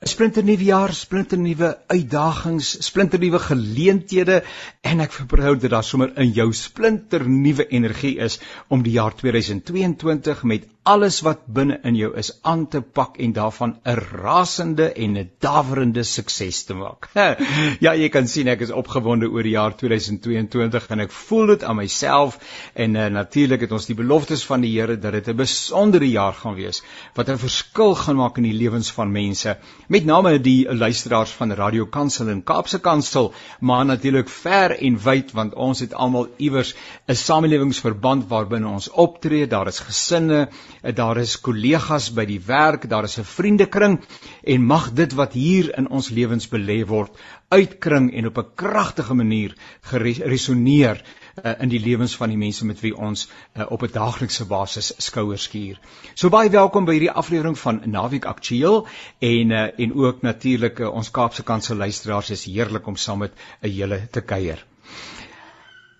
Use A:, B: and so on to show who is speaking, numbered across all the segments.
A: 'n splinternuwe jaar, splinternuwe uitdagings, splinternuwe geleenthede en ek vertrou dat daar sommer in jou splinternuwe energie is om die jaar 2022 met alles wat binne in jou is aan te pak en daarvan 'n rasende en 'n daverende sukses te maak. ja, jy kan sien ek is opgewonde oor die jaar 2022 en ek voel dit aan myself en uh, natuurlik het ons die beloftes van die Here dat dit 'n besondere jaar gaan wees wat 'n verskil gaan maak in die lewens van mense met name die luisteraars van Radio Kansel en Kaapse Kansel, maar natuurlik ver en wyd want ons het almal iewers 'n samelewingsverband waarbinne ons optree. Daar is gesinne, daar is kollegas by die werk, daar is 'n vriendekring en mag dit wat hier in ons lewens belê word uitkring en op 'n kragtige manier geresoneer uh, in die lewens van die mense met wie ons uh, op 'n daaglikse basis skouers skuur. So baie welkom by hierdie aflewering van Naweek Aktueel en uh, en ook natuurlik uh, ons Kaapse Kansel luisteraars is heerlik om saam met 'n julle te kuier.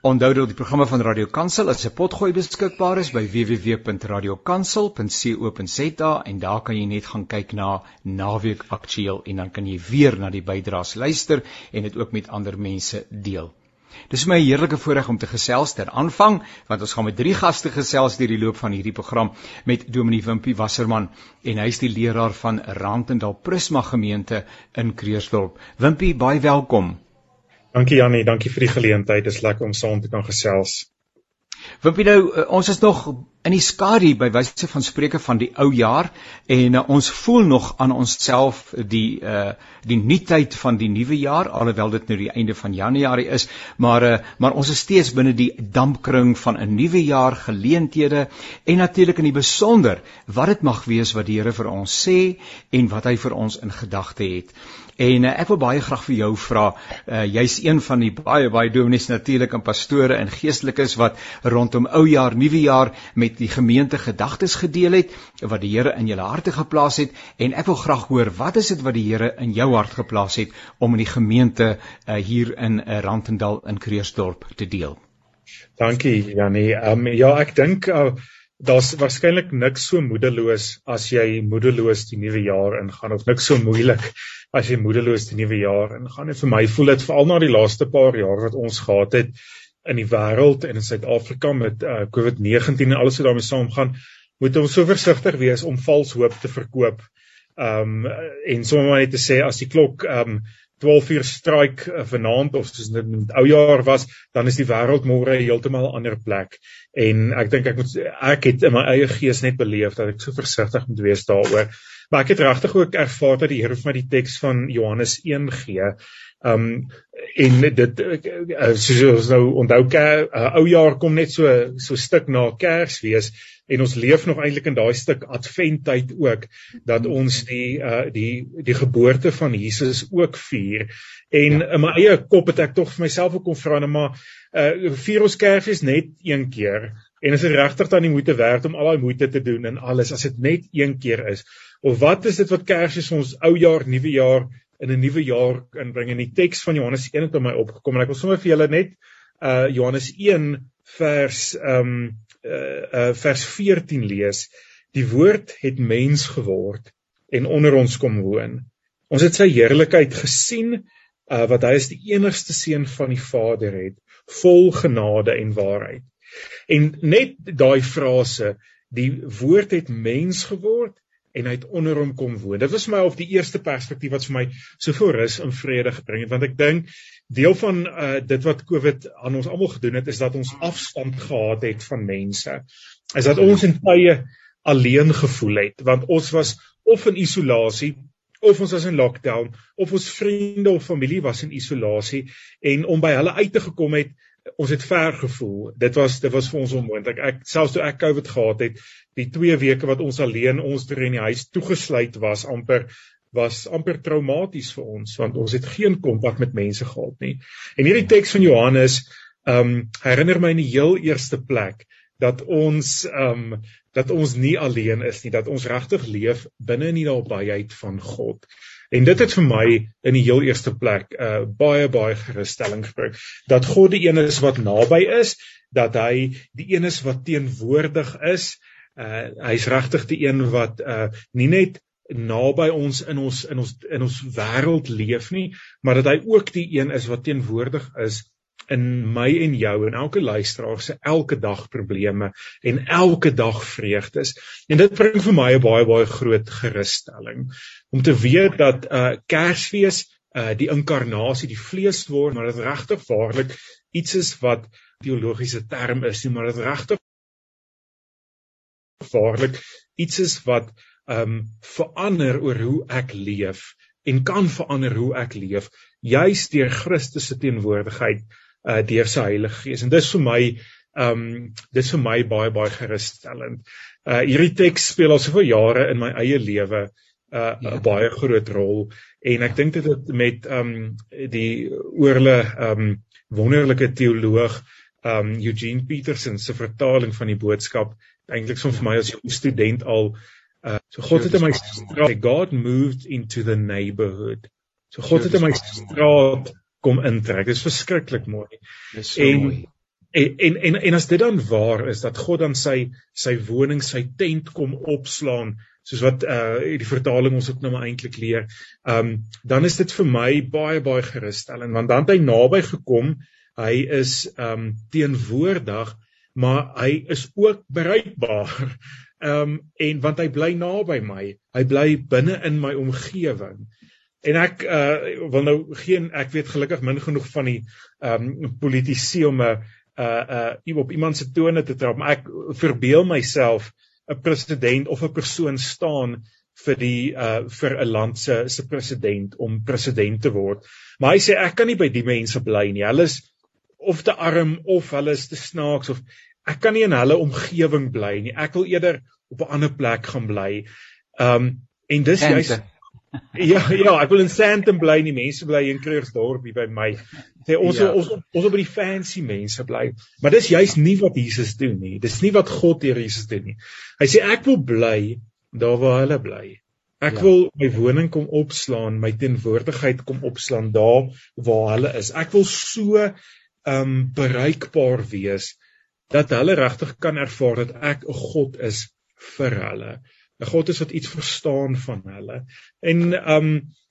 A: Onthou dat die programme van Radio Kansel as 'n potgooi beskikbaar is by www.radiokansel.co.za en daar kan jy net gaan kyk na Naweek Aktueel en dan kan jy weer na die bydraes luister en dit ook met ander mense deel. Dis my heerlike voorreg om te gesels ter aanvang want ons gaan met drie gaste gesels deur die loop van hierdie program met Dominee Wimpie Wasserman en hy is die leraar van Randendal Prisma gemeente in Kreersdorp. Wimpie, baie welkom.
B: Dankie Jannie, dankie vir die geleentheid. Dit is lekker om saam te kan gesels.
A: Wimpie nou, eh, ons is nog in die skadu by wyse van spreuke van die ou jaar en uh, ons voel nog aan onsself die uh die nuutheid van die nuwe jaar alhoewel dit nou die einde van Januarie is maar uh maar ons is steeds binne die dampkring van 'n nuwe jaar geleenthede en natuurlik in die besonder wat dit mag wees wat die Here vir ons sê en wat hy vir ons in gedagte het. En ek wil baie graag vir jou vra, uh, jy's een van die baie baie dominees natuurlik en pastore en geestelikes wat rondom ou jaar, nuwe jaar met met die gemeente gedagtes gedeel het wat die Here in julle harte geplaas het en ek wil graag hoor wat is dit wat die Here in jou hart geplaas het om in die gemeente uh, hier in uh, Randendal in Kreersdorp te deel.
B: Dankie Janie. Um, ja, ek dink uh, daar's waarskynlik niks so moedeloos as jy moedeloos die nuwe jaar ingaan of niks so moeilik as jy moedeloos die nuwe jaar ingaan. En vir my voel dit veral na die laaste paar jaar wat ons gehad het in die wêreld en in Suid-Afrika met uh, COVID-19 en alles wat daarmee saamgaan, moet ons so versigtig wees om vals hoop te verkoop. Um en sommer net te sê as die klok um 12 uur stryk uh, vanaand of soos dit met ou jaar was, dan is die wêreld môre heeltemal 'n ander plek. En ek dink ek moet ek het in my eie gees net beleef dat ek so versigtig moet wees daaroor. Maar ek het regtig ook ervaar dat die Here vir my die teks van Johannes 1 gee Um en dit uh, soos ons nou onthou uh, ou jaar kom net so so stuk na Kersfees en ons leef nog eintlik in daai stuk adventtyd ook dat ons die uh, die die geboorte van Jesus ook vier. En ja. in my eie kop het ek tog vir myself ook kon vra net maar uh, vier ons Kersfees net een keer? En is dit regtig dan die moeite werd om al daai moeite te doen en alles as dit net een keer is? Of wat is dit wat Kersfees ons ou jaar nuwe jaar in 'n nuwe jaar inbring en die teks van Johannes 1 het op my opgekom en ek wil sommer vir julle net uh Johannes 1 vers um uh, uh vers 14 lees. Die woord het mens geword en onder ons kom woon. Ons het sy heerlikheid gesien uh wat hy as die enigste seun van die Vader het, vol genade en waarheid. En net daai frase, die woord het mens geword en hy het onder hom kom woon. Dit was vir my of die eerste perspektief wat vir my soveel rus en vrede gebring het want ek dink deel van uh, dit wat Covid aan ons almal gedoen het is dat ons afstand gehad het van mense. Is dat ons in tye alleen gevoel het want ons was of in isolasie of ons was in lockdown of ons vriende of familie was in isolasie en om by hulle uit te gekom het ons het ver gevoel. Dit was dit was vir ons onmoontlik. Ek selfs toe ek COVID gehad het, die 2 weke wat ons alleen ons deur in die huis toegesluit was, amper was amper traumaties vir ons want ons het geen kontak met mense gehad nie. En hierdie teks van Johannes ehm um, herinner my in die heel eerste plek dat ons ehm um, dat ons nie alleen is nie, dat ons regtig leef binne in die nabyheid van God. En dit het vir my in die heel eerste plek uh baie baie gerusstelling gebring dat God die een is wat naby is, dat hy die een is wat teenwoordig is. Uh hy's regtig die een wat uh nie net naby ons in ons in ons in ons wêreld leef nie, maar dat hy ook die een is wat teenwoordig is in my en jou en elke luisteraar se elke dag probleme en elke dag vreugdes. En dit bring vir my 'n baie baie groot gerusstelling om te weet dat uh Kersfees uh die inkarnasie, die vlees word, maar dit regtig waarlik iets is wat teologiese term is, nie, maar dit regtig waarlik iets is wat um verander oor hoe ek leef en kan verander hoe ek leef juis deur Christus se teenwoordigheid uh deur sy Heilige Gees. En dis vir my um dis vir my baie baie gerusstellend. Uh hierdie teks speel al soveel jare in my eie lewe uh 'n ja. baie groot rol en ek dink dit het met um die oorle um wonderlike teoloog um Eugene Peterson se vertaling van die boodskap eintlik so vir my as 'n student al Uh, so God het in my straat God moved into the neighborhood. So God het in my straat kom intrek. Dit is verskriklik mooi.
A: Dis so en, mooi.
B: En, en en en as dit dan waar is dat God dan sy sy woning, sy tent kom opslaan soos wat uh die vertaling ons ook nou maar eintlik leer. Um dan is dit vir my baie baie gerusstellend want dan het hy naby gekom. Hy is um teenwoordig, maar hy is ook bereikbaar. Ehm um, en want hy bly naby my. Hy bly binne in my omgewing. En ek uh wil nou geen ek weet gelukkig min genoeg van die ehm um, politisie om 'n uh uh op iemand se tone te trap, maar ek verbeel myself 'n president of 'n persoon staan vir die uh vir 'n land se se president om president te word. Maar hy sê ek kan nie by die mense bly nie. Hulle is of te arm of hulle is te snaaks of ek kan nie in hulle omgewing bly nie. Ek wil eerder op 'n ander plek gaan bly. Um en dis juist Ja, ja, ek wil in Sandton bly, die mense bly in Krugersdorp by my. Sê ons ja. ons ons op by die fancy mense bly. Maar dis juist nie wat Jesus doen nie. Dis nie wat God deur Jesus doen nie. Hy sê ek wil bly daar waar hulle bly. Ek ja. wil my woning kom opslaan, my teenwoordigheid kom opslaan daar waar hulle is. Ek wil so um bereikbaar wees dat hulle regtig kan ervaar dat ek 'n God is vir hulle. 'n God is wat iets verstaan van hulle. En um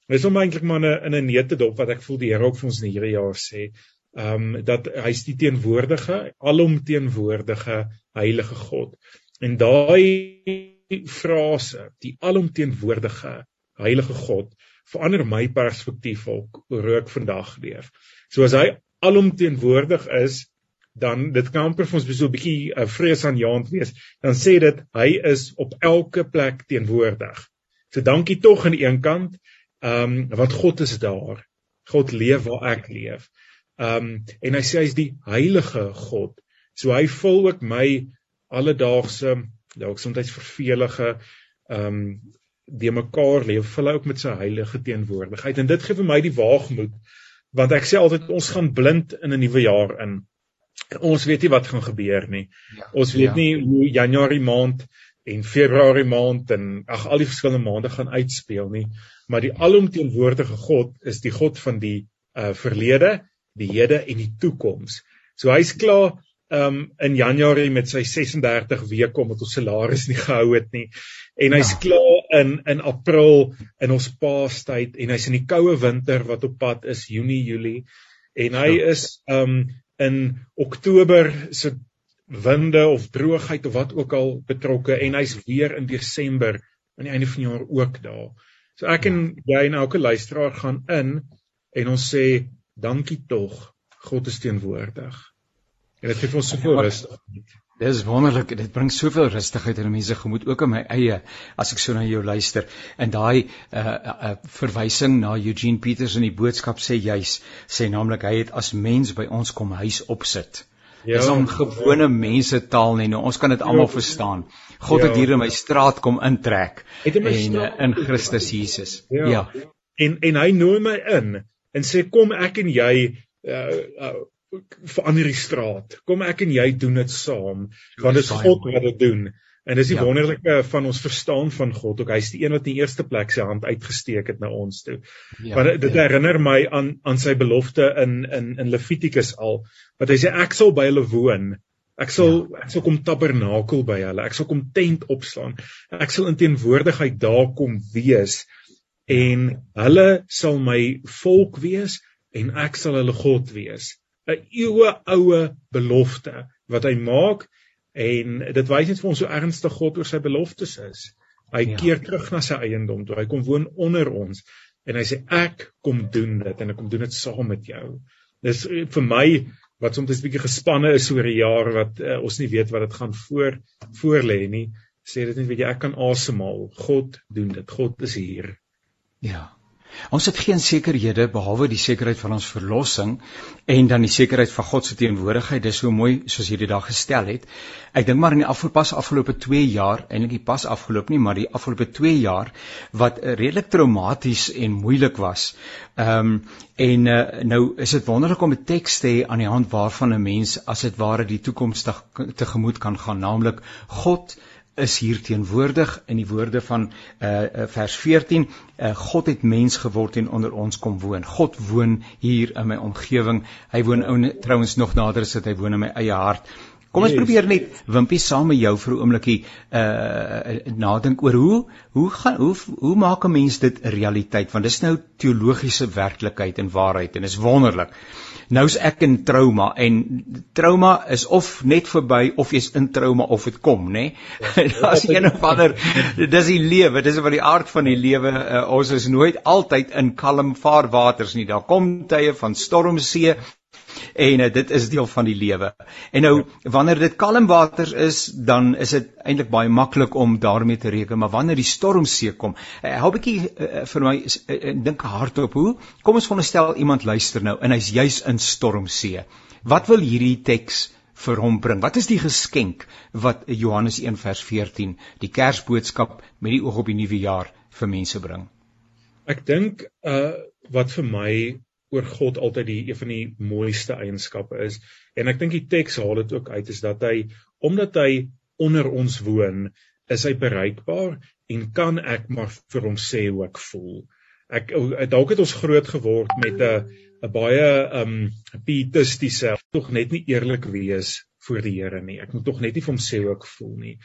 B: dis om eintlik maar 'n in 'n neete dop wat ek voel die Here ook vir ons in hierdie jaar sê, um dat hy's die teenwoordige, alomteenwoordige heilige God. En daai frase, die alomteenwoordige heilige God, verander my perspektief ook oor hoe ek vandag leef. So as hy alomteenwoordig is, dan dit kan amper vir ons so 'n bietjie 'n uh, vrees aan jaant wees. Dan sê dit hy is op elke plek teenwoordig. So dankie tog aan die een kant, ehm um, wat God is daar. God leef waar ek leef. Ehm um, en hy sê hy's die heilige God. So hy vul ook my alledaagse dalk soms vervelige ehm um, die mekaar leef vul hy ook met sy heilige teenwoordigheid en dit gee vir my die waagmoed want ek sê altyd ons gaan blind in 'n nuwe jaar in ons weet nie wat gaan gebeur nie. Ja, ons weet ja. nie hoe Januarie maand en Februarie maand en ag al die verskillende maande gaan uitspeel nie, maar die alomteenwoordige God is die God van die uh verlede, die hede en die toekoms. So hy's klaar um in Januarie met sy 36 weke omdat ons salaris nie gehou het nie en hy's ja. klaar in in April in ons paastyd en hy's in die koue winter wat op pad is Junie Julie en hy ja. is um in Oktober se winde of droogheid of wat ook al betrokke en hy's weer in Desember aan die einde van die jaar ook daar. So ek en jy en elke luisteraar gaan in en ons sê dankie tog God is teenwoordig. En dit gee vir ons soveel rus.
A: Dis wonderlik. Dit bring soveel rustigheid in mense gemoed ook in my eie as ek so na jou luister. En daai 'n uh, uh, verwysing na Eugene Peters in die boodskap sê juis sê naamlik hy het as mens by ons kom huis opsit. Ja, dis om gewone ja. mense taal nie. Nou, ons kan dit almal ja, verstaan. God ja, het hier in my straat kom intrek en uh, in Christus Jesus.
B: Ja. ja. En en hy nooi my in en sê kom ek en jy uh, uh, verander die straat. Kom ek en jy doen dit saam want dit is God wat dit doen. En dis die ja. wonderlike van ons verstaan van God. Ook hy's die een wat in die eerste plek sy hand uitgesteek het na ons toe. Ja, Want dit ja. herinner my aan aan sy belofte in in in Levitikus al wat hy sê ek sal by hulle woon. Ek sal ja. ek sal kom tabernakel by hulle. Ek sal kom tent opslaan. Ek sal in teenwoordigheid daar kom wees en hulle sal my volk wees en ek sal hulle God wees. 'n Eeue oue belofte wat hy maak en dit wys net vir ons hoe ernstig God oor sy beloftes is. Hy ja. keer terug na sy eiendom toe. Hy kom woon onder ons en hy sê ek kom doen dit en ek kom doen dit saam met jou. Dis vir my wat soms 'n bietjie gespanne is oor 'n jaar wat uh, ons nie weet wat dit gaan voor voor lê nie. Sê dit net weet jy ek kan asemhaal. God doen dit. God is hier.
A: Ja. Ons het geen sekerhede behalwe die sekerheid van ons verlossing en dan die sekerheid van God se teenwoordigheid. Dis so mooi soos hierdie dag gestel het. Ek dink maar in die afgepas afgelope 2 jaar, eintlik nie pas afgeloop nie, maar die afgelope 2 jaar wat redelik traumaties en moeilik was. Ehm um, en uh, nou is dit wonderlik om 'n teks te hê aan die hand waarvan 'n mens as dit ware die toekoms tegemoet kan gaan, naamlik God is hier teenwoordig in die woorde van uh, vers 14 uh, God het mens geword en onder ons kom woon. God woon hier in my omgewing. Hy woon ou trouens nog nader as dit hy woon in my eie hart. Kom ons yes. probeer net wimpie saam met jou vir 'n oombliekie uh nadink oor hoe hoe gaan hoe hoe maak 'n mens dit 'n realiteit? Want dis nou teologiese werklikheid en waarheid en is wonderlik nou's ek in trauma en trauma is of net verby of jy's in trauma of dit kom nê nee? daar's een of ander dis die lewe dis wat die aard van die lewe uh, ons is nooit altyd in kalm vaarwaters nie daar kom tye van stormsee en uh, dit is deel van die lewe. En nou wanneer dit kalm waters is, dan is dit eintlik baie maklik om daarmee te reken, maar wanneer die stormsee kom, uh, hou 'n bietjie uh, vir my uh, dink hardop hoe. Kom ons veronderstel iemand luister nou en hy's juis in stormsee. Wat wil hierdie teks vir hom bring? Wat is die geskenk wat Johannes 1 vers 14, die Kersboodskap met die oog op die nuwe jaar vir mense bring?
B: Ek dink uh wat vir my oor God altyd die een van die mooiste eienskappe is en ek dink die teks haal dit ook uit is dat hy omdat hy onder ons woon is hy bereikbaar en kan ek maar vir hom sê hoe ek voel. Ek dalk het ons groot geword met 'n 'n baie um pietistiese tog net nie eerlik wees voor die Here nie. Ek moet tog net nie vir hom sê hoe ek voel nie.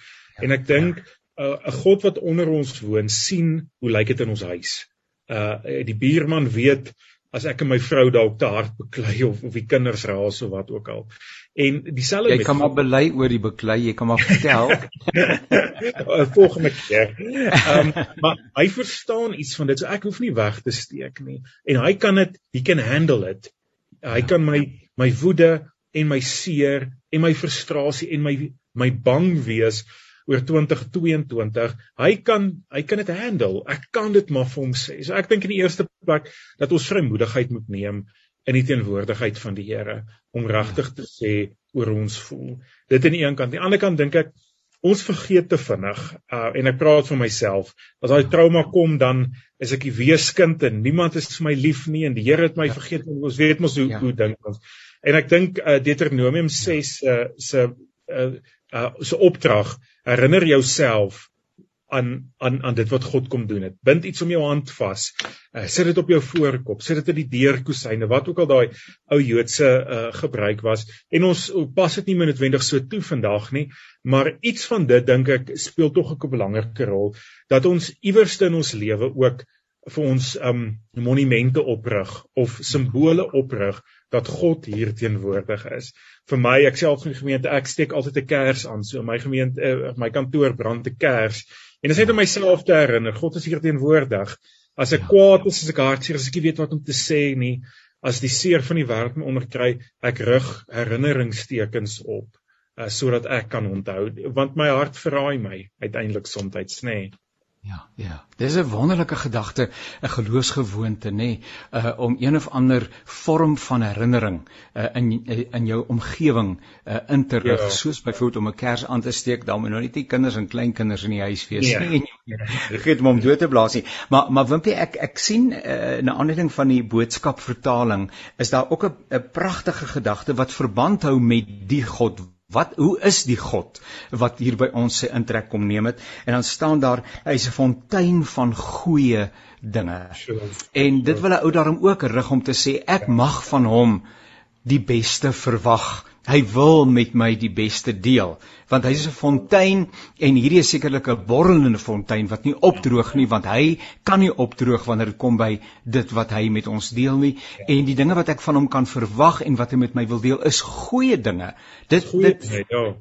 B: En ek dink 'n uh, God wat onder ons woon sien hoe lyk dit in ons huis. Uh die buurman weet as ek en my vrou dalk te hard beklei of of die kinders raas of wat ook al. En dieselfde
A: met Jy kan maar bely oor die beklei, jy kan maar vertel.
B: Volgende keer. Ehm um, maar hy verstaan iets van dit. So ek hoef nie weg te steek nie. En hy kan dit, he can handle it. Hy ja. kan my my woede en my seer en my frustrasie en my my bang wees oor 2022. Hy kan hy kan dit handle. Ek kan dit maar vir hom sê. So ek dink in die eerste plek dat ons vrymoedigheid moet neem in die teenwoordigheid van die Here om regtig te sê oor ons voel. Dit aan die een kant. Aan die ander kant dink ek ons vergeet te vinnig uh, en ek praat vir myself. As daai trauma kom dan is ek die weeskind en niemand is vir my lief nie en die Here het my ja. vergeet. Ons weet mos hoe ja. hoe dink ons. En ek dink uh, Deuteronomium 6 uh, se uh, uh so opdrag herinner jouself aan aan aan dit wat God kom doen het. Bind iets om jou hand vas. Uh, sit dit op jou voorkop, sit dit in die deurkusyne, wat ook al daai ou Joodse uh gebruik was. En ons pas dit nie noodwendig so toe vandag nie, maar iets van dit dink ek speel tog 'n belangrike rol dat ons iewers in ons lewe ook vir ons um monumente oprig of simbole oprig dat God hier teenwoordig is. Vir my, ek self in die gemeente, ek steek altyd 'n kers aan. So my gemeente, uh, my kantoor brand 'n kers. En dit is net om myself te herinner, God is hier teenwoordig. As ek ja. kwaad is, as ek hartseer is, as ek nie weet wat om te sê nie, as die seer van die wêreld my onderkry, ek rig herinneringstekens op uh, sodat ek kan onthou want my hart verraai my uiteindelik soms, nê. Nee.
A: Ja, ja. Dis 'n wonderlike gedagte, 'n geloofsgewoonte, nê, nee, uh om een of ander vorm van herinnering uh in in jou omgewing uh in te rig, ja. soos byvoorbeeld om 'n kers aan te steek, dan moet nou net die kinders en kleinkinders in die huis wees ja. nie. Vergeet om hom dood te blaas nie. Maar maar Wimpie, ek ek sien uh 'n aanleiding van die boodskap vertaling, is daar ook 'n pragtige gedagte wat verband hou met die God Wat hoe is die God wat hier by ons sy intrek kom neem het en dan staan daar hy's 'n fontein van goeie dinge. En dit wil 'n ou daarom ook rig om te sê ek mag van hom die beste verwag Hy wil met my die beste deel, want hy is 'n fontein en hierdie is sekerlik 'n borrelende fontein wat nie opdroog nie, want hy kan nie opdroog wanneer dit kom by dit wat hy met ons deel nie. En die dinge wat ek van hom kan verwag en wat hy met my wil deel is goeie dinge. Dit
B: Goeie
A: dit
B: ja.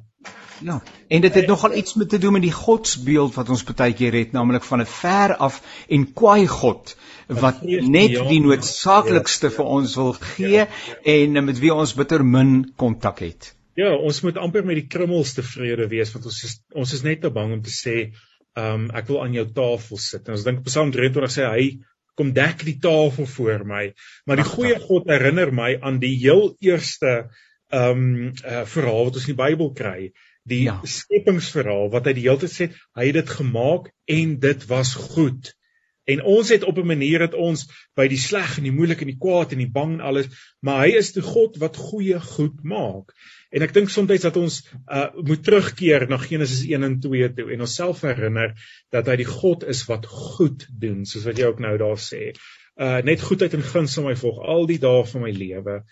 A: Ja, en dit het nogal iets met te doen met die godsbeeld wat ons baie keer het, naamlik van 'n ver af en kwaai God wat net die noodsaaklikste vir ons wil gee en met wie ons bitter min kontak het.
B: Ja, ons moet amper met die krummels tevrede wees want ons is ons is net te bang om te sê, ehm um, ek wil aan jou tafel sit. En ons dink Psalm 23 sê hy kom dek die tafel voor my. Maar die goeie God herinner my aan die heel eerste ehm um, uh, verhaal wat ons in die Bybel kry die ja. skepingsverhaal wat hy die hele tyd sê hy het dit gemaak en dit was goed. En ons het op 'n manier dat ons by die sleg en die moeilik en die kwaad en die bang en alles, maar hy is die God wat goeie goed maak. En ek dink soms dat ons uh, moet terugkeer na Genesis 1 en 2 toe en onsself herinner dat hy die God is wat goed doen, soos wat jy ook nou daar sê. Uh net goedheid en guns sal my volg al die dae van my lewe.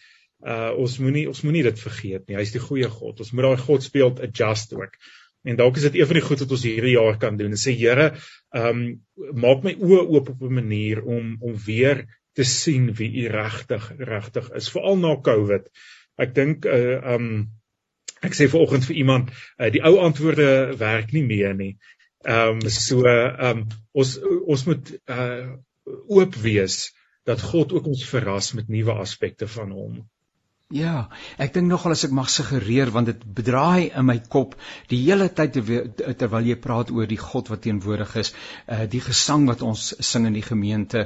B: Uh ons moenie ons moenie dit vergeet nie. Hy's die goeie God. Ons moet daai God speeld adjust ook. En dalk is dit een van die goed wat ons hierdie jaar kan doen. En sê Here, ehm um, maak my oë oop op 'n manier om om weer te sien wie U regtig regtig is, veral na COVID. Ek dink uh ehm um, ek sê vanoggend vir iemand, uh, die ou antwoorde werk nie meer nie. Ehm um, so ehm um, ons ons moet uh oop wees dat God ook ons verras met nuwe aspekte van hom.
A: Ja, ek dink nogal as ek mag suggereer want dit bedraai in my kop die hele tyd terwyl jy praat oor die God wat teenwoordig is, uh die gesang wat ons sing in die gemeente,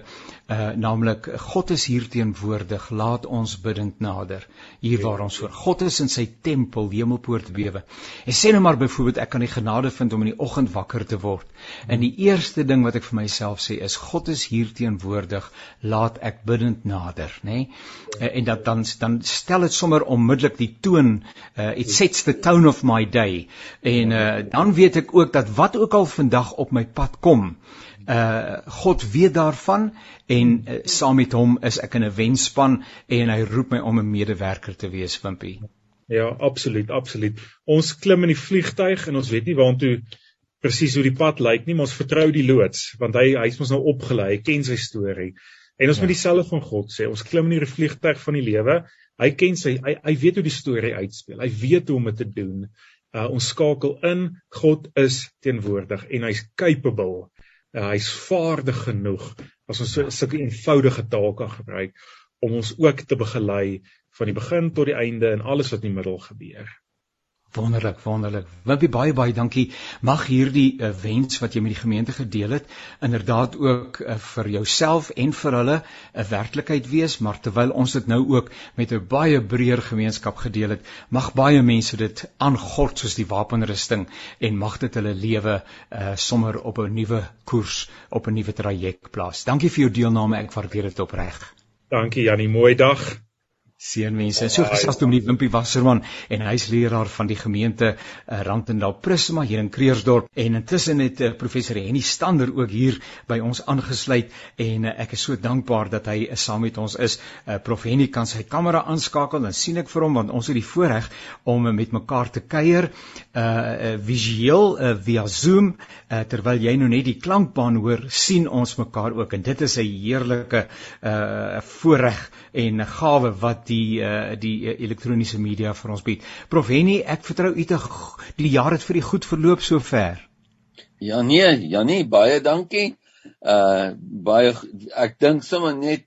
A: uh naamlik God is hier teenwoordig, laat ons bidend nader. Hier waar ons voor God is in sy tempel, hemelpoort bewe. En sê nou maar byvoorbeeld ek kan die genade vind om in die oggend wakker te word. En die eerste ding wat ek vir myself sê is God is hier teenwoordig, laat ek bidend nader, nê? Nee? Uh, en dat dan dan stel stel dit sommer onmiddellik die toon uh, it sets the tone of my day en uh, dan weet ek ook dat wat ook al vandag op my pad kom uh God weet daarvan en uh, saam met hom is ek in 'n wenspan en hy roep my om 'n medewerker te wees Wimpie.
B: Ja, absoluut, absoluut. Ons klim in die vliegtyg en ons weet nie waantoe presies hoe die pad lyk nie, maar ons vertrou die loods want hy hy's mos nou opgelei, hy ken sy storie. En ons ja. moet dieselfde van God sê. Ons klim in die vliegtyg van die lewe Hy ken sy hy, hy weet hoe die storie uitspeel. Hy weet hoe om dit te doen. Uh, ons skakel in. God is teenwoordig en hy's capable. Uh, hy's vaardig genoeg as ons sulke eenvoudige taal kan gebruik om ons ook te begelei van die begin tot die einde en alles wat in die middel gebeur.
A: Wonderlik, wonderlik. Wimpie baie baie dankie. Mag hierdie uh, wens wat jy met die gemeente gedeel het, inderdaad ook uh, vir jouself en vir hulle 'n werklikheid wees, maar terwyl ons dit nou ook met 'n baie breër gemeenskap gedeel het, mag baie mense dit aangord soos die wapenrusting en mag dit hulle lewe uh, sommer op 'n nuwe koers, op 'n nuwe traject plaas. Dankie vir jou deelname, ek waardeer dit opreg.
B: Dankie Jannie, mooi dag.
A: Seënwense. So gesels toe met Wimpie Wasserman en hy's leraar van die gemeente uh, Randendal Prisma hier in Kreersdorp en intussen het uh, professor Henny Stander ook hier by ons aangesluit en uh, ek is so dankbaar dat hy saam met ons is. Prof Henny kan sy kamera aanskakel dan sien ek vir hom want ons het die voorreg om met mekaar te kuier uh, uh visueel uh, via Zoom uh, terwyl jy nou net die klankbaan hoor sien ons mekaar ook en dit is 'n heerlike uh voorreg en gawe wat die uh, die uh, elektroniese media vir ons bied. Prof Henny, ek vertrou u te die jaar het vir u goed verloop sover.
C: Ja nee, ja nee, baie dankie. Uh baie ek dink sommer net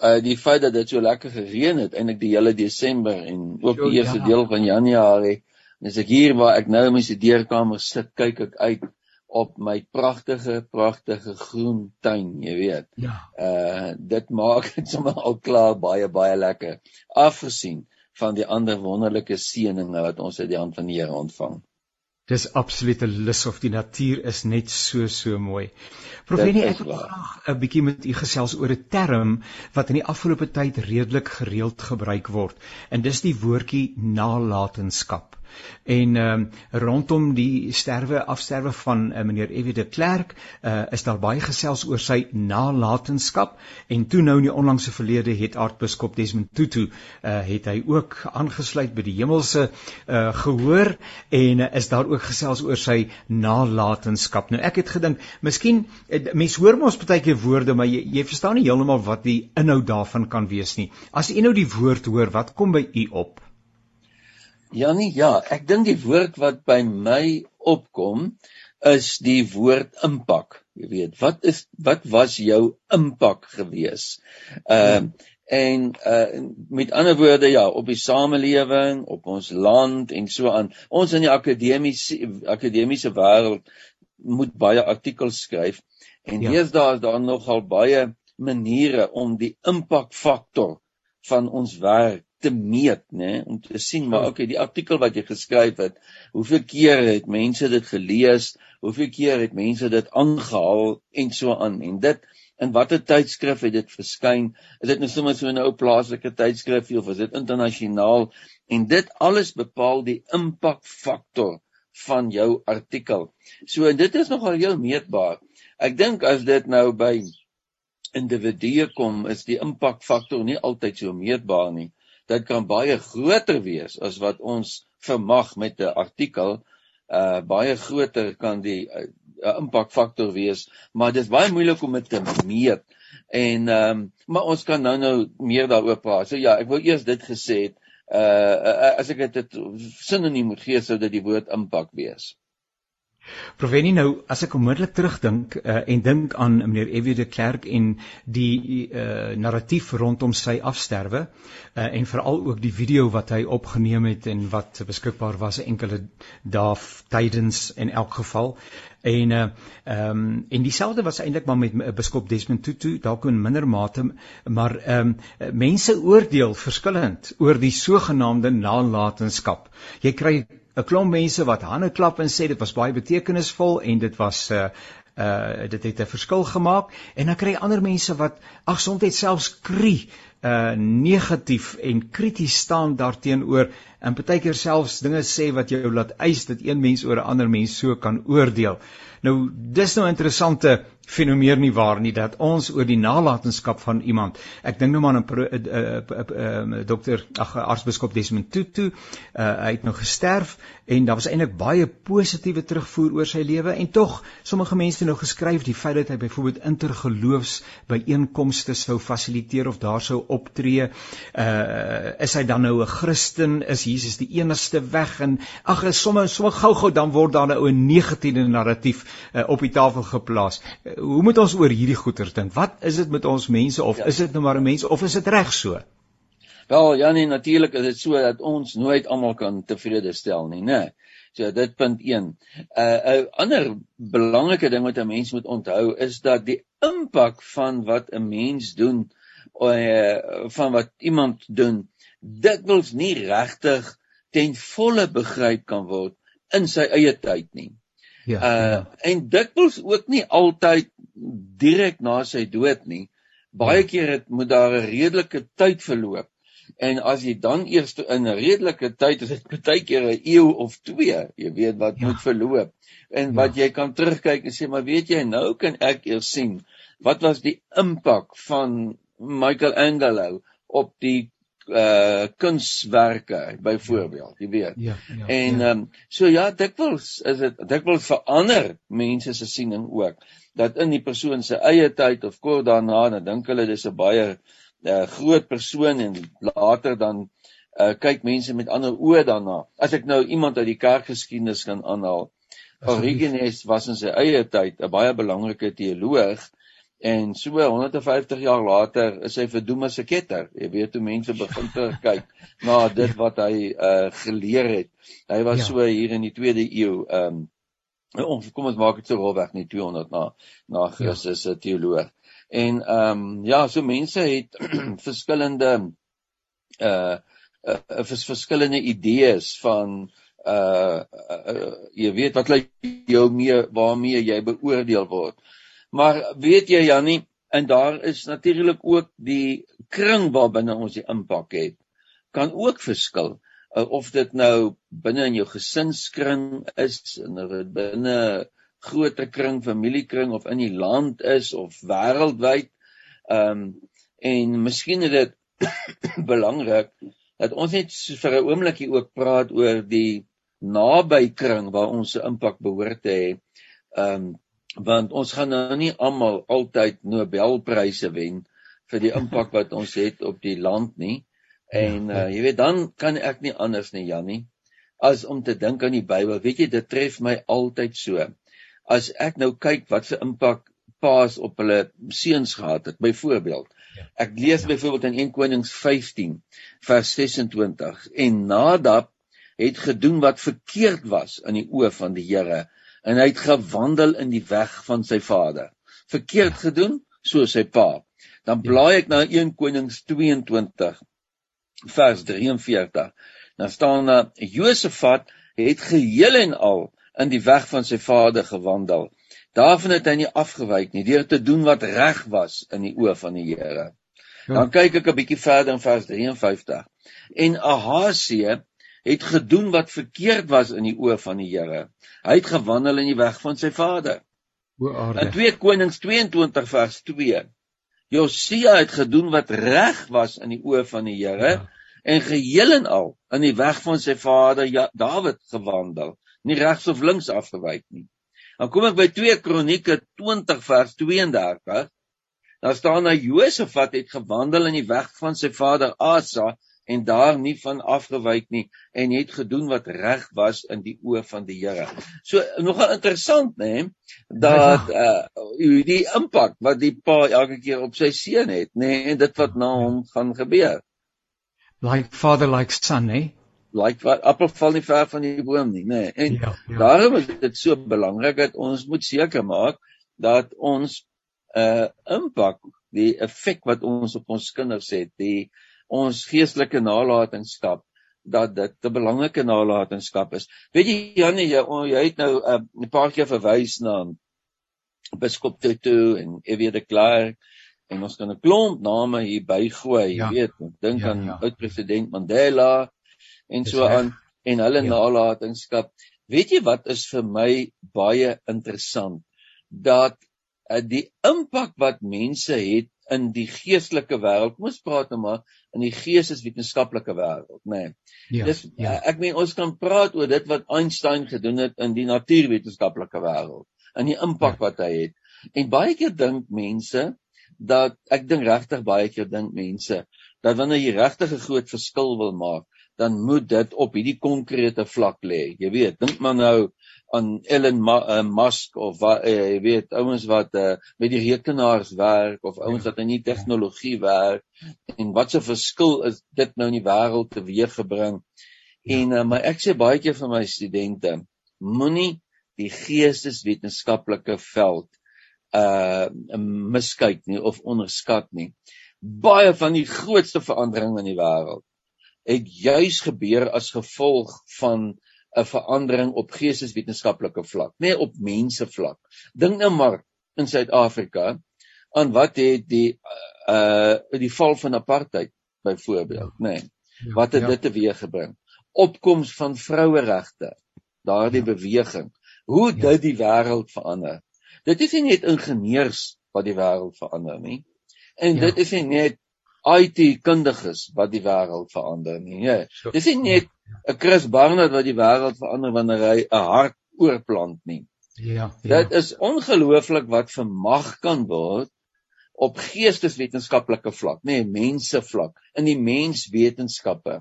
C: uh die feit dat dit so lekker gereën het eintlik die hele Desember en ook die eerste ja. deel van Januarie. En as ek hier waar ek nou in my studeerkamer sit, kyk ek uit op my pragtige pragtige groen tuin, jy weet. Ja. Uh dit maak dit sommer al klaar baie baie lekker afgesien van die ander wonderlike seëninge wat ons uit die hand van die Here ontvang.
A: Dis absolute lus of die natuur is net so so mooi. Profenie ek wil graag 'n bietjie met u gesels oor 'n term wat in die afgelope tyd redelik gereeld gebruik word en dis die woordjie nalatenskap. En ehm um, rondom die sterwe afsterwe van uh, meneer F.W. de Klerk uh, is daar baie gesels oor sy nalatenskap en toe nou in die onlangse verlede het aartsbiskop Desmond Tutu uh, het hy ook aangesluit by die hemelse uh, gehoor en uh, is daar ook gesels oor sy nalatenskap. Nou ek het gedink, miskien mense hoor mos baie keer woorde, maar jy, jy verstaan nie heeltemal wat die inhoud daarvan kan wees nie. As u nou die woord hoor, wat kom by u op?
C: Ja nee, ja, ek dink die woord wat by my opkom is die woord impak. Jy weet, wat is wat was jou impak gewees? Ehm uh, en uh met ander woorde ja, op die samelewing, op ons land en so aan. Ons in die akademiese akademiese wêreld moet baie artikels skryf en ja. deesdae is daar nogal baie maniere om die impakfaktor van ons werk te meet, né, om te sien maar okay, die artikel wat jy geskryf het, hoeveel keer het mense dit gelees, hoeveel keer het mense dit aangehaal en so aan en dit in watter tydskrif het dit verskyn? Is dit nou sommer so 'n ou plaaslike tydskrif of is dit internasionaal? En dit alles bepaal die impakfaktor van jou artikel. So dit is nogal heel meetbaar. Ek dink as dit nou by individue kom, is die impakfaktor nie altyd so meetbaar nie. Dit kan baie groter wees as wat ons vermag met 'n artikel. Uh baie groter kan die uh, impakfaktor wees, maar dit is baie moeilik om dit te meet. En ehm um, maar ons kan nou nou meer daaroor praat. So ja, ek wou eers dit gesê het. Uh, uh as ek dit sinoniem moet gee, sou dit die woord impak wees.
A: Proveni nou as ek onmiddellik terugdink uh, en dink aan meneer Evie de Klerk en die uh, narratief rondom sy afsterwe uh, en veral ook die video wat hy opgeneem het en wat beskikbaar was enkele dae tydens in elk geval. En uh, um, en dieselfde was eintlik maar met biskop Desmond Tutu dalk in minder mate maar um, mense oordeel verskillend oor die sogenaamde nalatenskap. Jy kry 'n klomp mense wat hande klap en sê dit was baie betekenisvol en dit was uh, uh dit het 'n verskil gemaak en dan kry jy ander mense wat ag soms selfs kry uh negatief en krities staan daarteenoor en partykeer selfs dinge sê wat jou laat eis dat een mens oor 'n ander mens so kan oordeel. Nou dis nou 'n interessante fenomeen nie waar nie dat ons oor die nalatenskap van iemand ek dink nou maar aan 'n uh, uh, uh, dokter ag aartsbiskop Desmond Tutu uh, hy het nou gesterf en daar was eintlik baie positiewe terugvoer oor sy lewe en tog sommige mense het nou geskryf die feit dat hy byvoorbeeld intergeloofs by einkomste sou fasiliteer of daar sou optree uh, is hy dan nou 'n Christen is Jesus die enigste weg en ag sommer sommer gou-gou dan word daar nou 'n negatiewe narratief uh, op die tafel geplaas hoe moet ons oor hierdie goeters dink? Wat is dit met ons mense of ja. is dit nou maar 'n mens of is dit reg so?
C: Wel, ja nee, natuurlik is dit so dat ons nooit almal kan tevrede stel nie, né? So dit punt 1. 'n uh, 'n ander belangrike ding wat 'n mens moet onthou is dat die impak van wat 'n mens doen uh, van wat iemand doen, dit wils nie regtig ten volle begryp kan word in sy eie tyd nie. Ja, uh ja. en dikwels ook nie altyd direk na sy dood nie. Baie ja. keer het moet daar 'n redelike tyd verloop. En as jy dan eers in 'n redelike tyd, is dit baie keer 'n eeu of 2, jy weet wat ja. moet verloop. En ja. wat jy kan terugkyk en sê, maar weet jy, nou kan ek eers sien wat was die impak van Michelangelo op die uh kunswerke byvoorbeeld, jy weet. Ja, ja. En ja. ehm ja. um, so ja, dikwels is dit dikwels verander mense se siening ook dat in die persoon se eie tyd of kort daarna dan dink hulle dis 'n baie uh, groot persoon en later dan uh kyk mense met ander oë daarna. As ek nou iemand uit die kerkgeskiedenis kan aanhaal, Origenes was in sy eie tyd 'n baie belangrike teoloog En so 150 jaar later is hy verdoem as 'n ketter. Jy weet hoe mense begin te kyk na dit wat hy uh geleer het. Hy was ja. so hier in die 2de eeu. Um um kom ons maak dit so rolweg nie 200 na na ja. Christus se ja. teoloog. En um ja, so mense het verskillende uh uh vers, verskillende idees van uh, uh, uh jy weet wat lê jou mee waarmee jy beoordeel word. Maar weet jy Jannie, en daar is natuurlik ook die kring waarbinne ons die impak het kan ook verskil. uh, of dit nou binne in jou gesinskring is en of dit binne groter kring, familiekring of in die land is of wêreldwyd. Ehm um, en miskien is dit belangrik dat ons net vir 'n oombliekie ook praat oor die naby kring waar ons 'n impak behoort te hê. Ehm um, want ons gaan nou nie almal altyd Nobelpryse wen vir die impak wat ons het op die land nie. En ja, ja. Uh, jy weet dan kan ek nie anders nie Jannie as om te dink aan die Bybel. Weet jy dit tref my altyd so. As ek nou kyk wat se impak paas op hulle seuns gehad het byvoorbeeld. Ja, ek lees ja. byvoorbeeld in 1 Konings 15 vers 26 en Nadab het gedoen wat verkeerd was in die oë van die Here en hy het gewandel in die weg van sy vader. Verkeerd ja. gedoen soos sy pa. Dan blaai ek na 1 Konings 22 vers 43. Dan staan daar Josafat het geheel en al in die weg van sy vader gewandel. Daarvan het hy nie afgewyk nie deur te doen wat reg was in die oë van die Here. Ja. Dan kyk ek 'n bietjie verder in vers 53. En Ahasie het gedoen wat verkeerd was in die oë van die Here. Hy het gewandel in die weg van sy vader. O aarde. In 2 Konings 22 vers 2. Josia het gedoen wat reg was in die oë van die Here ja. en geheel en al in die weg van sy vader ja, Dawid gewandel, nie regs of links afgewyk nie. Dan kom ek by 2 Kronieke 20 vers 32. Daar staan dat Josafat het gewandel in die weg van sy vader Asa en daar nie van afgewyk nie en het gedoen wat reg was in die oë van die Here. So nogal interessant nê dat uh die impak wat die pa elke keer op sy seun het nê en dit wat na hom gaan gebeur.
A: Like father like son nê.
C: Like wat appel val nie ver van die boom nie nê. En ja, ja. daarom is dit so belangrik dat ons moet seker maak dat ons uh impak die effek wat ons op ons kinders het, die ons geestelike nalatenskap dat dit 'n belangrike nalatenskap is. Weet jy Janie, jy, jy het nou 'n uh, paar keer verwys na biskop Tutu en Evie de Klerk en ons kan 'n klomp name hier bygooi, ja. jy weet, dink ja, aan ja. oud president Mandela en so aan en hulle ja. nalatenskap. Weet jy wat is vir my baie interessant dat uh, die impak wat mense het in die geestelike wêreld. Kom ons praat nou maar in die geesteswetenskaplike wêreld, nê. Nee. Ja, Dis ja. ek meen ons kan praat oor dit wat Einstein gedoen het in die natuurwetenskaplike wêreld, in die impak ja. wat hy het. En baie keer dink mense dat ek dink regtig baie keer dink mense dat wanneer jy regtig 'n groot verskil wil maak, dan moet dit op hierdie konkrete vlak lê. Jy weet, dink maar nou aan Elon uh, Musk of wat uh, jy weet ouens wat uh, met die rekenaars werk of ouens wat in die tegnologie werk en wat 'n verskil is dit nou in die wêreld teweeggebring. En uh, maar ek sê baie keer vir my studente, moenie die geesteswetenskaplike veld uh miskyk nie of onderskat nie. Baie van die grootste veranderinge in die wêreld het juis gebeur as gevolg van 'n verandering op geesteswetenskaplike vlak, nie op mense vlak. Dink nou maar in Suid-Afrika aan wat het die uh die val van apartheid byvoorbeeld, nê. Nee, ja, wat het ja. dit teweeggebring? Opkoms van vroueregte, daardie ja. beweging. Hoe ja. dit die wêreld verander. Dit is nie net ingenieurs wat die wêreld verander nie. En ja. dit is nie net IT kundiges wat die wêreld verander nie. Nee. Dis nie net 'n Chris Barnard wat die wêreld verander wanneer hy 'n hart oorplant nie. Ja, ja. Dit is ongelooflik wat vermag kan word op geesteswetenskaplike vlak, nê, nee, mense vlak, in die menswetenskappe.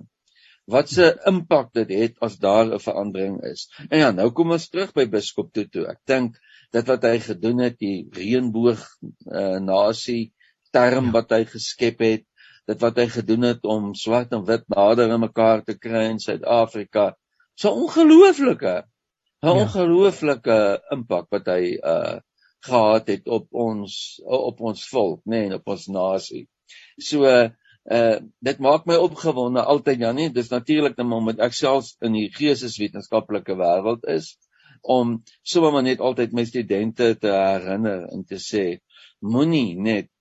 C: Wat se impak dit het as daar 'n verandering is. En ja, nou kom ons terug by biskop Tutu. Ek dink dit wat hy gedoen het, die reënboog uh, nasie term ja. wat hy geskep het, dit wat hy gedoen het om swart en wit nader aan mekaar te kry in Suid-Afrika. So ongelooflike 'n ja. ongelooflike impak wat hy uh gehad het op ons op ons volk, nê, nee, en op ons nasie. So uh dit maak my opgewonde altyd ja nee, dis natuurlik net omdat ek self in die geesteswetenskaplike wêreld is om sommer maar net altyd my studente te herinner en te sê moenie net